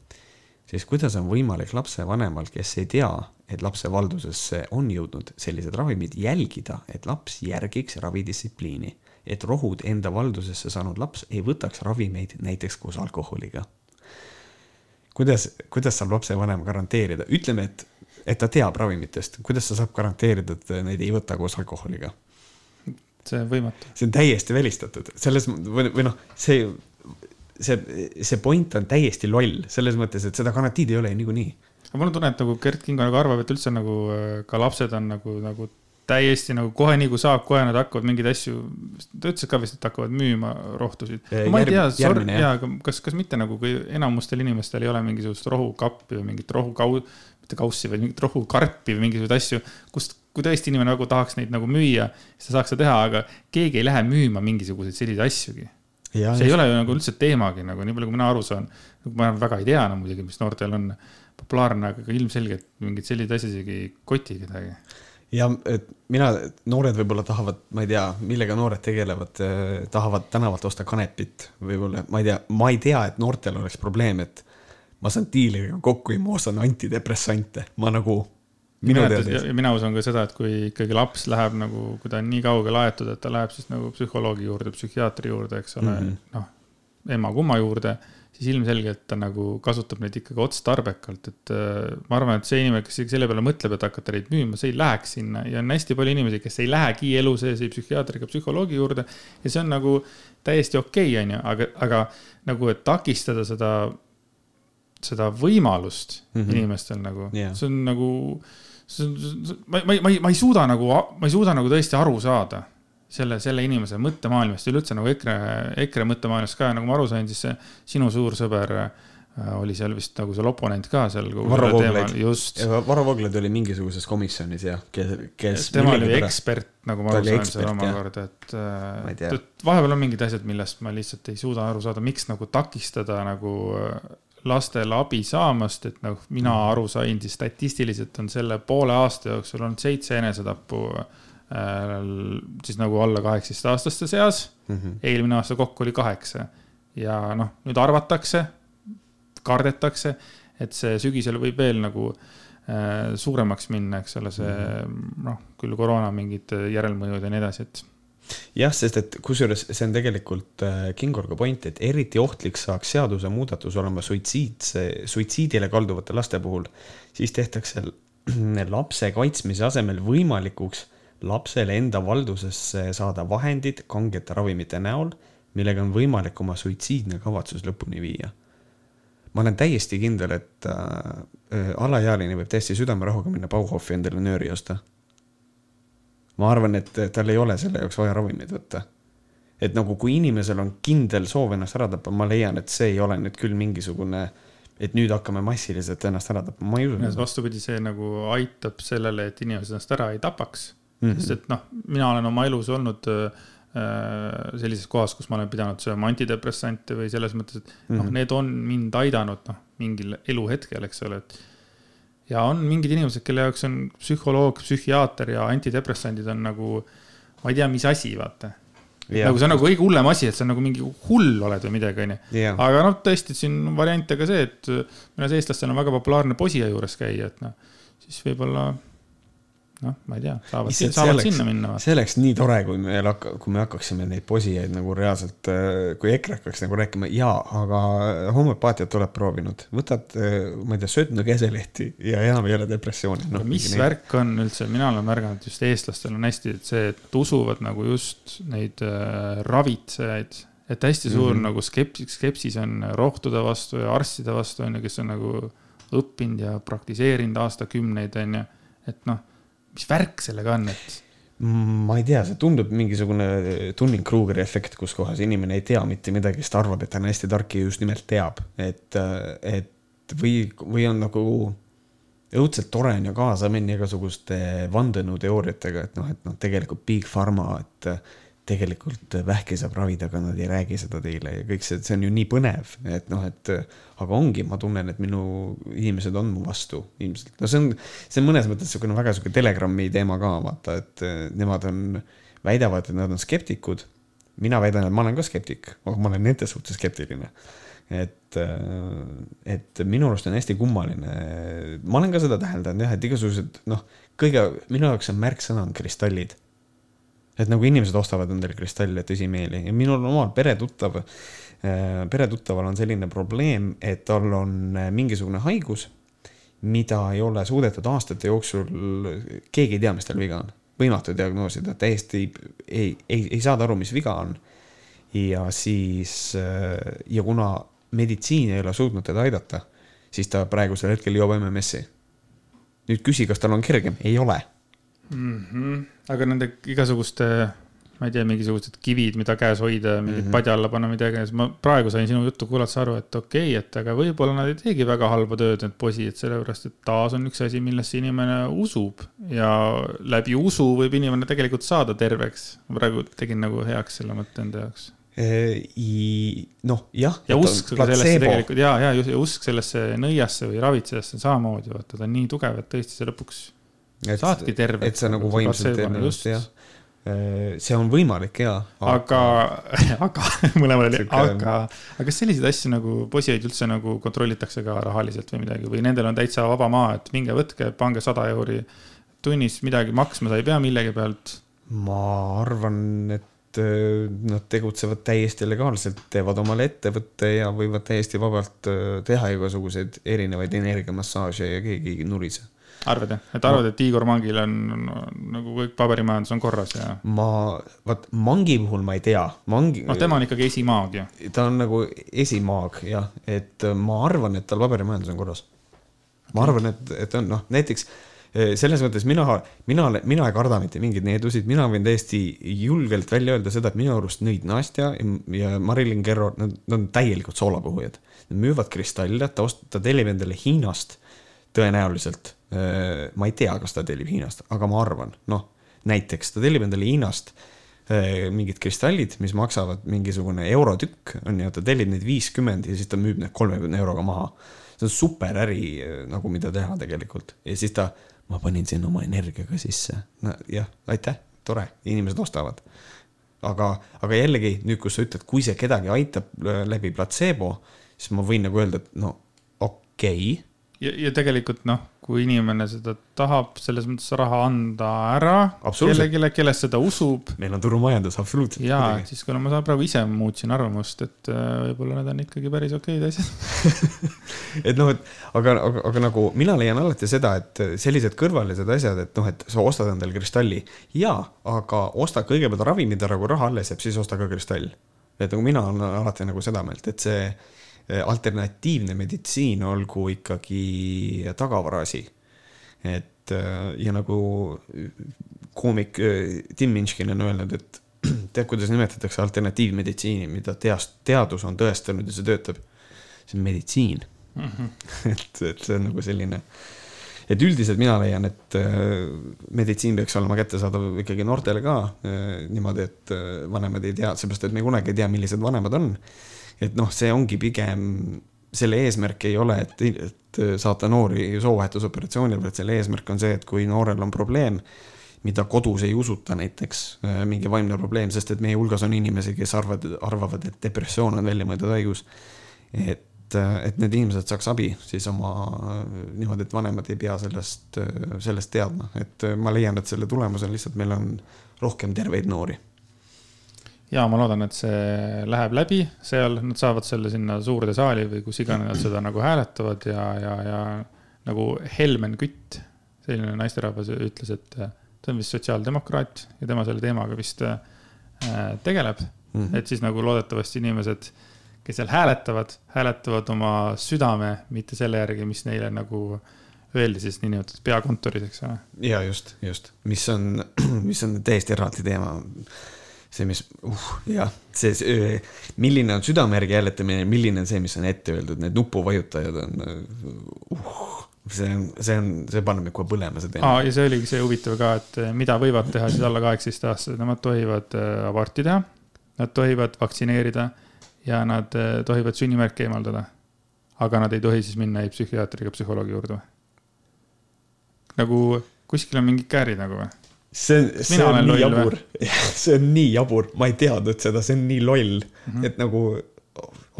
siis kuidas on võimalik lapsevanemal, kes ei tea, et lapse valdusesse on jõudnud sellised ravimid, jälgida, et laps järgiks ravidistsipliini, et rohud enda valdusesse saanud laps ei võtaks ravimeid näiteks koos alkoholiga kuidas, kuidas saab lapsevanem garanteerida, ütleme, et, et ta teab ravimitest, kuidas ta saab garanteerida, et neid ei võta koos alkoholiga? see on võimatu. see on täiesti välistatud, selles või, või noh, see, see, see point on täiesti loll selles mõttes, et seda garantiid ei ole niikuinii. aga mul on tunne, et nagu Gerd Kingo nagu arvab, et üldse nagu äh, ka lapsed on nagu, nagu täiesti nagu kohe nii kui saab, kohe nad hakkavad mingeid asju, ta ütles ka vist, et hakkavad müüma rohtusid. ma ei tea, jaa, aga kas, kas mitte nagu, kui enamustel inimestel ei ole mingisugust rohukappi või mingit rohukau-, mitte kaussi, vaid mingit rohukarpi või mingisuguseid asju, kust, kui tõesti inimene nagu tahaks neid nagu müüa, siis ta saaks seda teha, aga keegi ei lähe müüma mingisuguseid selliseid asjugi. see just. ei ole ju nagu üldse teemagi nagu, nii palju kui mina aru saan. ma väga ei tea no muidugi, mis noortel on populaarne, aga ilmselgelt mingid sellised asjad isegi ei koti kedagi ja et mina, noored võib-olla tahavad, ma ei tea, millega noored tegelevad, eh, tahavad tänavalt osta kanepit võib-olla, ma ei tea, ma ei tea, et noortel oleks probleem, et ma saan diileriga kokku ja ma ostan antidepressante, ma nagu. mina, mina usun ka seda, et kui ikkagi laps läheb nagu, kui ta on nii kaugele aetud, et ta läheb siis nagu psühholoogi juurde, psühhiaatri juurde, eks ole mm -hmm., noh, ema-kumma juurde siis ilmselgelt ta nagu kasutab neid ikkagi otstarbekalt, et äh, ma arvan, et see inimene, kes selle peale mõtleb, et hakata neid müüma, see ei läheks sinna ja on hästi palju inimesi, kes ei lähegi elu sees ei psühhiaatri ega psühholoogi juurde. ja see on nagu täiesti okei okay,, onju, aga, aga nagu, et takistada seda, seda võimalust mm -hmm. inimestel nagu yeah., see on nagu, see on, ma, ma, ma ei, ma ei suuda nagu, ma ei suuda nagu tõesti aru saada selle, selle inimese mõttemaailmast, üleüldse nagu EKRE, EKRE mõttemaailmast ka, nagu ma aru sain, siis sinu suur sõber äh, oli seal vist nagu seal oponent ka seal. Varro Vooglaid, just. Varro Vooglaid oli mingisuguses komisjonis jah, kes, kes. tema oli ekspert, nagu ma aru sain seal omakorda, et, äh, et vahepeal on mingid asjad, millest ma lihtsalt ei suuda aru saada, miks nagu takistada nagu äh, lastele abi saamast, et noh, mina aru sain, siis statistiliselt on selle poole aasta jooksul olnud seitse enesetappu Äh, siis nagu alla kaheksateistaastaste seas mm. -hmm. eelmine aasta kokku oli kaheksa ja noh, nüüd arvatakse, kardetakse, et see sügisel võib veel nagu äh, suuremaks minna, eks ole, see -hmm. noh, küll koroona mingid järelmõjud ja nii edasi, et jah, sest et kusjuures see on tegelikult äh, Kingorga point, et eriti ohtlik saaks seadusemuudatus olema suitsiidse, suitsiidile kalduvate laste puhul, siis tehtakse lapse kaitsmise asemel võimalikuks lapsele enda valdusesse saada vahendid kangete ravimite näol, millega on võimalik oma suitsiidne kavatsus lõpuni viia. ma olen täiesti kindel, et äh, alaealine võib täiesti südamerahuga minna Bauhofi endale nööri osta. ma arvan, et tal ei ole selle jaoks vaja ravimeid võtta. et nagu kui inimesel on kindel soov ennast ära tappa, ma leian, et see ei ole nüüd küll mingisugune, et nüüd hakkame massiliselt ennast ära tappa, ma ei usu. vastupidi, see nagu aitab sellele, et inimesed ennast ära ei tapaks mm. -hmm. sest et noh, mina olen oma elus olnud äh, sellises kohas, kus ma olen pidanud sööma antidepressante või selles mõttes, et noh mm -hmm., need on mind aidanud noh, mingil eluhetkel, eks ole, et ja on mingid inimesed, kelle jaoks on psühholoog, psühhiaater ja antidepressandid on nagu, ma ei tea, mis asi, vaata Ja. nagu see on nagu kõige hullem asi, et sa nagu mingi hull oled või midagi, onju. aga noh, tõesti, siin on variante ka see, et mõnes eestlastel on väga populaarne posija juures käia, et noh, siis võib-olla noh, ma ei tea, saavad, saavad oleks, sinna minna. see oleks nii tore, kui meil hakka-, kui me hakkaksime neid posijaid nagu reaalselt, äh, kui EKRE hakkaks nagu rääkima, jaa, aga homöopaatiat oled proovinud, võtad, äh, ma ei tea, söötnu keselehti ja enam ei ole depressiooni no,. mis värk on üldse, mina olen märganud, just eestlastel on hästi see, et usuvad nagu just neid äh, ravitsejaid et hästi suur mm -hmm. nagu skepsis, skepsis on rohtude vastu ja arstide vastu on ju, kes on nagu õppinud ja praktiseerinud aastakümneid, on ju. et noh, mis värk sellega on, et? ma ei tea, see tundub mingisugune Dunning-Krugeri efekt, kus kohas inimene ei tea mitte midagi, siis ta arvab, et ta on hästi tark ja just nimelt teab, et, et või, või on nagu õudselt tore on ju kaasa minna igasuguste vandenõuteooriatega, et noh, et noh, tegelikult Big Pharma, et tegelikult vähki saab ravida, aga nad ei räägi seda teile ja kõik see, see on ju nii põnev, et noh, et aga ongi, ma tunnen, et minu inimesed on mu vastu ilmselt. no see on, see on mõnes mõttes niisugune väga niisugune Telegrami teema ka, vaata, et nemad on, väidavad, et nad on skeptikud. mina väidan, et ma olen ka skeptik, aga ma olen nende suhtes skeptiline. et, et minu arust on hästi kummaline, ma olen ka seda täheldanud jah, et igasugused noh, kõige, minu jaoks on märksõna on kristallid et nagu inimesed ostavad endale kristalle tõsimeeli ja minul on omal peretuttav, äh, peretuttaval on selline probleem, et tal on äh, mingisugune haigus, mida ei ole suudetud aastate jooksul, keegi ei tea, mis tal viga on, võimatu diagnoosida, täiesti ei, ei, ei saada aru, mis viga on. ja siis äh, ja kuna meditsiin ei ole suutnud teda aidata, siis ta praegusel hetkel joob MMS-i. nüüd küsi, kas tal on kergem, ei ole mm. -hmm. aga nende igasuguste, ma ei tea, mingisugused kivid, mida käes hoida, mingid mm -hmm. padja alla panna, mida iganes, ma praegu sain sinu juttu kuulates aru, et okei okay,, et aga võib-olla nad ei teegi väga halba tööd, need posid, sellepärast et taas on üks asi, millesse inimene usub ja läbi usu võib inimene tegelikult saada terveks. ma praegu tegin nagu heaks selle mõtte enda jaoks noh, jah. ja usk sellesse tegelikult ja, ja, ja usk sellesse nõiasse või ravitsejasse samamoodi, vaata, ta on nii tugev, et tõesti see lõpuks saadki terve. et sa nagu vaimselt ennast jah äh, see on võimalik ja. aga, aga, mõlemal oli, aga, aga kas selliseid asju nagu posijaid üldse nagu kontrollitakse ka rahaliselt või midagi või nendel on täitsa vaba maa, et minge võtke, pange sada euri tunnis midagi maksma, sa ei pea millegi pealt? ma arvan, et äh, nad tegutsevad täiesti legaalselt, teevad omale ettevõtte ja võivad täiesti vabalt äh, teha igasuguseid erinevaid energiamassaaže ja keegi ei nurise arvad jah, et arvad, et Igor Mangil on nagu kõik paberimajandus on korras ja? ma, vaat Mangi puhul ma ei tea, Mangi. noh, tema on ikkagi esimaag ju. ta on nagu esimaag jah, et ma arvan, et tal paberimajandus on korras. ma arvan, et, et on noh, näiteks eh, selles mõttes mina, mina, mina ei karda mitte mingeid needusid, mina võin täiesti julgelt välja öelda seda, et minu arust nõid Nastja ja Marilyn Kerro, nad, nad on täielikult soolapuhujad. Nad müüvad kristalle, ta ost-, ta tellib endale Hiinast tõenäoliselt Äh, ma ei tea, kas ta tellib Hiinast, aga ma arvan, noh, näiteks ta tellib endale Hiinast äh, mingid kristallid, mis maksavad mingisugune eurotükk, on ju, ta tellib neid viiskümmend ja siis ta müüb need kolmekümne euroga maha. see on super äri äh, nagu, mida teha tegelikult ja siis ta, ma panin sinna oma energiaga sisse. no jah, aitäh, tore, inimesed ostavad. aga, aga jällegi nüüd, kus sa ütled, kui see kedagi aitab läbi platseebo, siis ma võin nagu öelda, et no okei okay ja, ja tegelikult noh, kui inimene seda tahab selles mõttes raha anda ära kellelegi, kellest seda usub. meil on turumajandus, absoluutselt. ja, siis kuna ma praegu ise muutsin arvamust, et äh, võib-olla need on ikkagi päris okeid asjad et noh, et aga, aga, aga nagu mina leian alati seda, et sellised kõrvalised asjad, et noh, et sa ostad endale kristalli ja, aga osta kõigepealt ravimid ära, kui raha alles jääb, siis osta ka kristall. et nagu mina olen alati nagu seda meelt, et see alternatiivne meditsiin olgu ikkagi tagavaraasi. et eh, ja nagu koomik eh, Tim Minchin on öelnud, et tead, kuidas nimetatakse alternatiivmeditsiini, mida teas-, teadus on tõestanud ja see töötab? see on meditsiin mm. -hmm. et, et see on nagu selline, et üldiselt mina leian, et meditsiin peaks olema kättesaadav ikkagi noortele ka niimoodi, et vanemad ei tea, seepärast et me kunagi ei tea, millised vanemad on. Et noh, see ongi pigem selle eesmärk ei ole, et, et saata noori soovahetusoperatsioonile, vaid selle eesmärk on see, et kui noorel on probleem, mida kodus ei usuta, näiteks äh, mingi vaimne probleem, sest et meie hulgas on inimesi, kes arvavad, arvavad, et depressioon on väljamõeldud haigus. et, äh, et need inimesed saaks abi siis oma niimoodi, et vanemad ei pea sellest, sellest teadma, et ma leian, et selle tulemusel lihtsalt meil on rohkem terveid noori ja ma loodan, et see läheb läbi seal, nad saavad selle sinna suurde saali või kus iganes nad seda nagu hääletavad ja, ja, ja nagu Helmen Kütt, selline naisterahvas ütles, et ta on vist sotsiaaldemokraat ja tema selle teemaga vist äh, tegeleb mm. -hmm. et siis nagu loodetavasti inimesed, kes seal hääletavad, hääletavad oma südame, mitte selle järgi, mis neile nagu öeldi siis niinimetatud peakontoris, eks ole. ja just, just, mis on, mis on täiesti eraldi teema see, mis uh,, jah, see, see, milline on südame järgi hääletamine, milline on see, mis on ette öeldud, need nupuvajutajad on uh, see see on, see paneb mind kohe põlema, see teema. ja see oligi see huvitav ka, et eh, mida võivad teha siis alla kaheksateistaastased, nemad tohivad eh, aborti teha, nad tohivad vaktsineerida ja nad eh, tohivad sünnimärke eemaldada. aga nad ei tohi siis minna ei psühhiaatri ega psühholoogi juurde või? nagu kuskil on mingid käärid nagu või? See on, see on nii jabur, see on nii jabur, ma ei teadnud seda, see on nii loll mm, -hmm. et nagu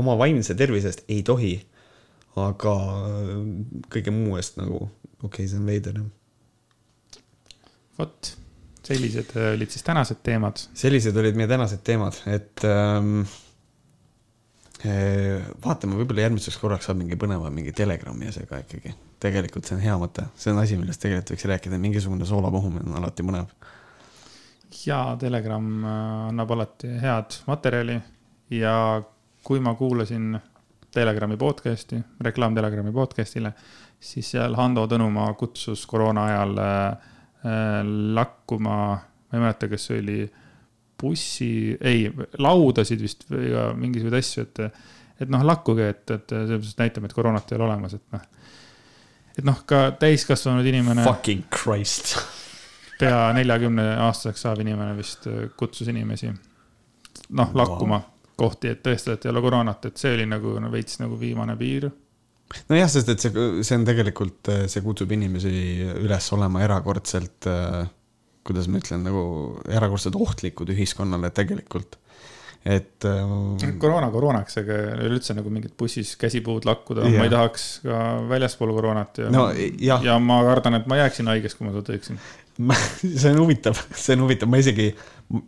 oma vaimse tervise eest ei tohi. aga kõige muu eest nagu, okei okay,, see on veider vot, sellised olid siis tänased teemad. sellised olid meie tänased teemad, et ähm, vaatame, võib-olla järgmiseks korraks saab mingi põneva mingi Telegrami asjaga ikkagi. tegelikult see on hea mõte, see on asi, millest tegelikult võiks rääkida, mingisugune soolapuhumine on alati põnev. ja Telegram äh, annab alati head materjali. Ja kui ma kuulasin Telegrami podcast'i, reklaam Telegrami podcast'ile, siis seal Hando Tõnumaa kutsus koroona ajal äh, äh lakkuma, ma ei mäleta, kas see oli bussi, ei, laudasid vist või mingisuguseid asju, et, et noh, lakkuge, et, et selles näitame, et koroonat ei ole olemas, et noh. et noh, ka täiskasvanud inimene. Fucking Christ pea neljakümne aastaseks saav inimene vist kutsus inimesi noh, lakkuma wow. kohti, et tõestada, et ei ole koroonat, et see oli nagu no, veits nagu viimane piir nojah, sest et see, see on tegelikult, see kutsub inimesi üles olema erakordselt äh, kuidas ma ütlen, nagu erakordselt ohtlikud ühiskonnale tegelikult et äh,. koroona koroonaks, aga üleüldse nagu mingid bussis käsipuud lakkuda, ma ei tahaks ka väljaspool koroonat ja no,, ja. ja ma kardan, et ma jääksin haigeks, kui ma seda teeksin see on huvitav, see on huvitav, ma isegi,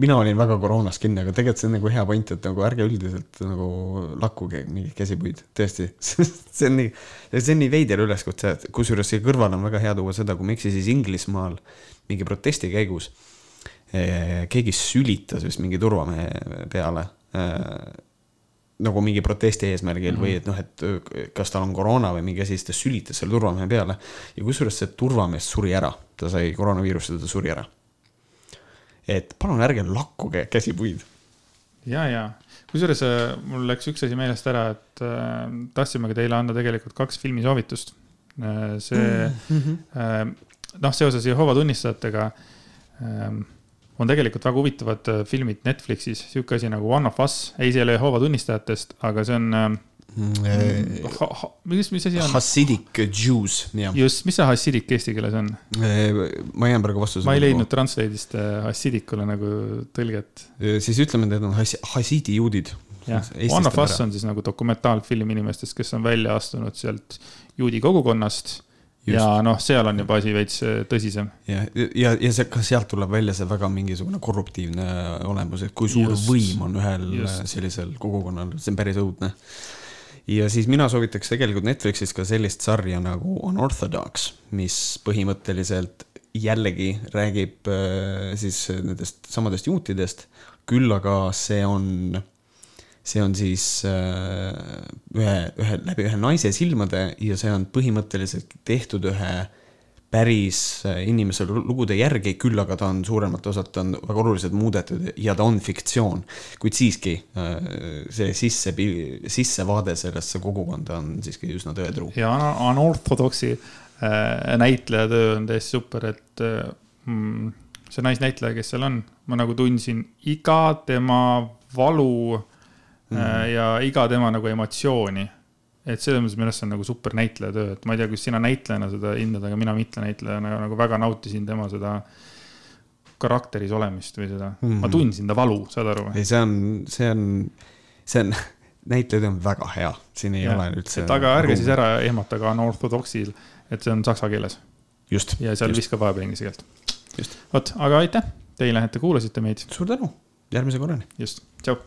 mina olin väga koroonas kinni, aga tegelikult see on nagu hea point, et nagu ärge üldiselt nagu lakkuge mingeid käsipuid, tõesti see on nii, see on nii veider üleskutse, kusjuures siia kõrvale on väga hea tuua seda, kui ma ei eksi, siis Inglismaal mingi protesti käigus eh, keegi sülitas vist mingi turvamehe peale eh, nagu mingi protesti eesmärgil mm -hmm. või et noh, et kas tal on koroona või mingi asi, siis ta sülitas selle turvamehe peale. ja kusjuures see turvamees suri ära, ta sai koroonaviirust ja ta suri ära. et palun ärge lakkuge käsipuid. ja, ja kusjuures mul läks üks asi meelest ära, et äh, tahtsimegi teile anda tegelikult kaks filmisoovitust see mm -hmm. äh, noh, seoses Jehova tunnistajatega ähm, on tegelikult väga huvitavad äh, filmid Netflixis, sihuke asi nagu One of Us, ei, see ei ole Jehova tunnistajatest, aga see on ähm, mm,. Ha, ha, mis, mis asi on? Hasidic Jews, jah. just, mis see Hasidic eesti keeles on? ma jään praegu vastuse. ma ei leidnud Translate'ist äh, Hasidicule nagu tõlget. siis ütleme, et need on Hasidi juudid. jah, One of Us on siis nagu dokumentaalfilm inimestest, kes on välja astunud sealt juudi kogukonnast Just. ja noh, seal on juba asi veits äh, tõsisem. ja, ja, ja see, ka sealt tuleb välja see väga mingisugune korruptiivne olemus, et kui suur just, võim on ühel äh, just. sellisel kogukonnal, see on päris õudne. ja siis mina soovitaks tegelikult Netflixis ka sellist sarja nagu Unorthodox, mis põhimõtteliselt jällegi räägib äh, siis nendest samadest juutidest, küll aga see on see on siis äh, ühe, ühe, läbi ühe naise silmade ja see on põhimõtteliselt tehtud ühe päris äh, inimese lugude järgi, küll aga ta on suuremalt osalt on väga oluliselt muudetud ja ta on fiktsioon. kuid siiski äh, see sisse, sissevaade sellesse kogukonda on siiski üsna tõetruu. ja anortodoksi näitleja töö on täiesti super, et mm, see naisnäitleja, kes seal on, ma nagu tundsin iga tema valu mm. ja iga tema nagu emotsiooni et selles mõttes minu arust see on nagu super näitleja töö, et ma ei tea, kuidas sina näitlejana seda hindad, aga mina mittenäitlejana nagu väga nautisin tema seda karakteris olemist või seda mm, -hmm. ma tundsin ta valu, saad aru või? ei, see on, see on, see on, näitleja töö on väga hea, siin ei ja, ole üldse. et aga ärge siis ära ehmatage anortodoksil, et see on saksa keeles. ja seal just. viskab vahepeal inglise keelt. vot, aga aitäh teile, et te kuulasite meid. suur tänu, järgmise korrani. just, tšau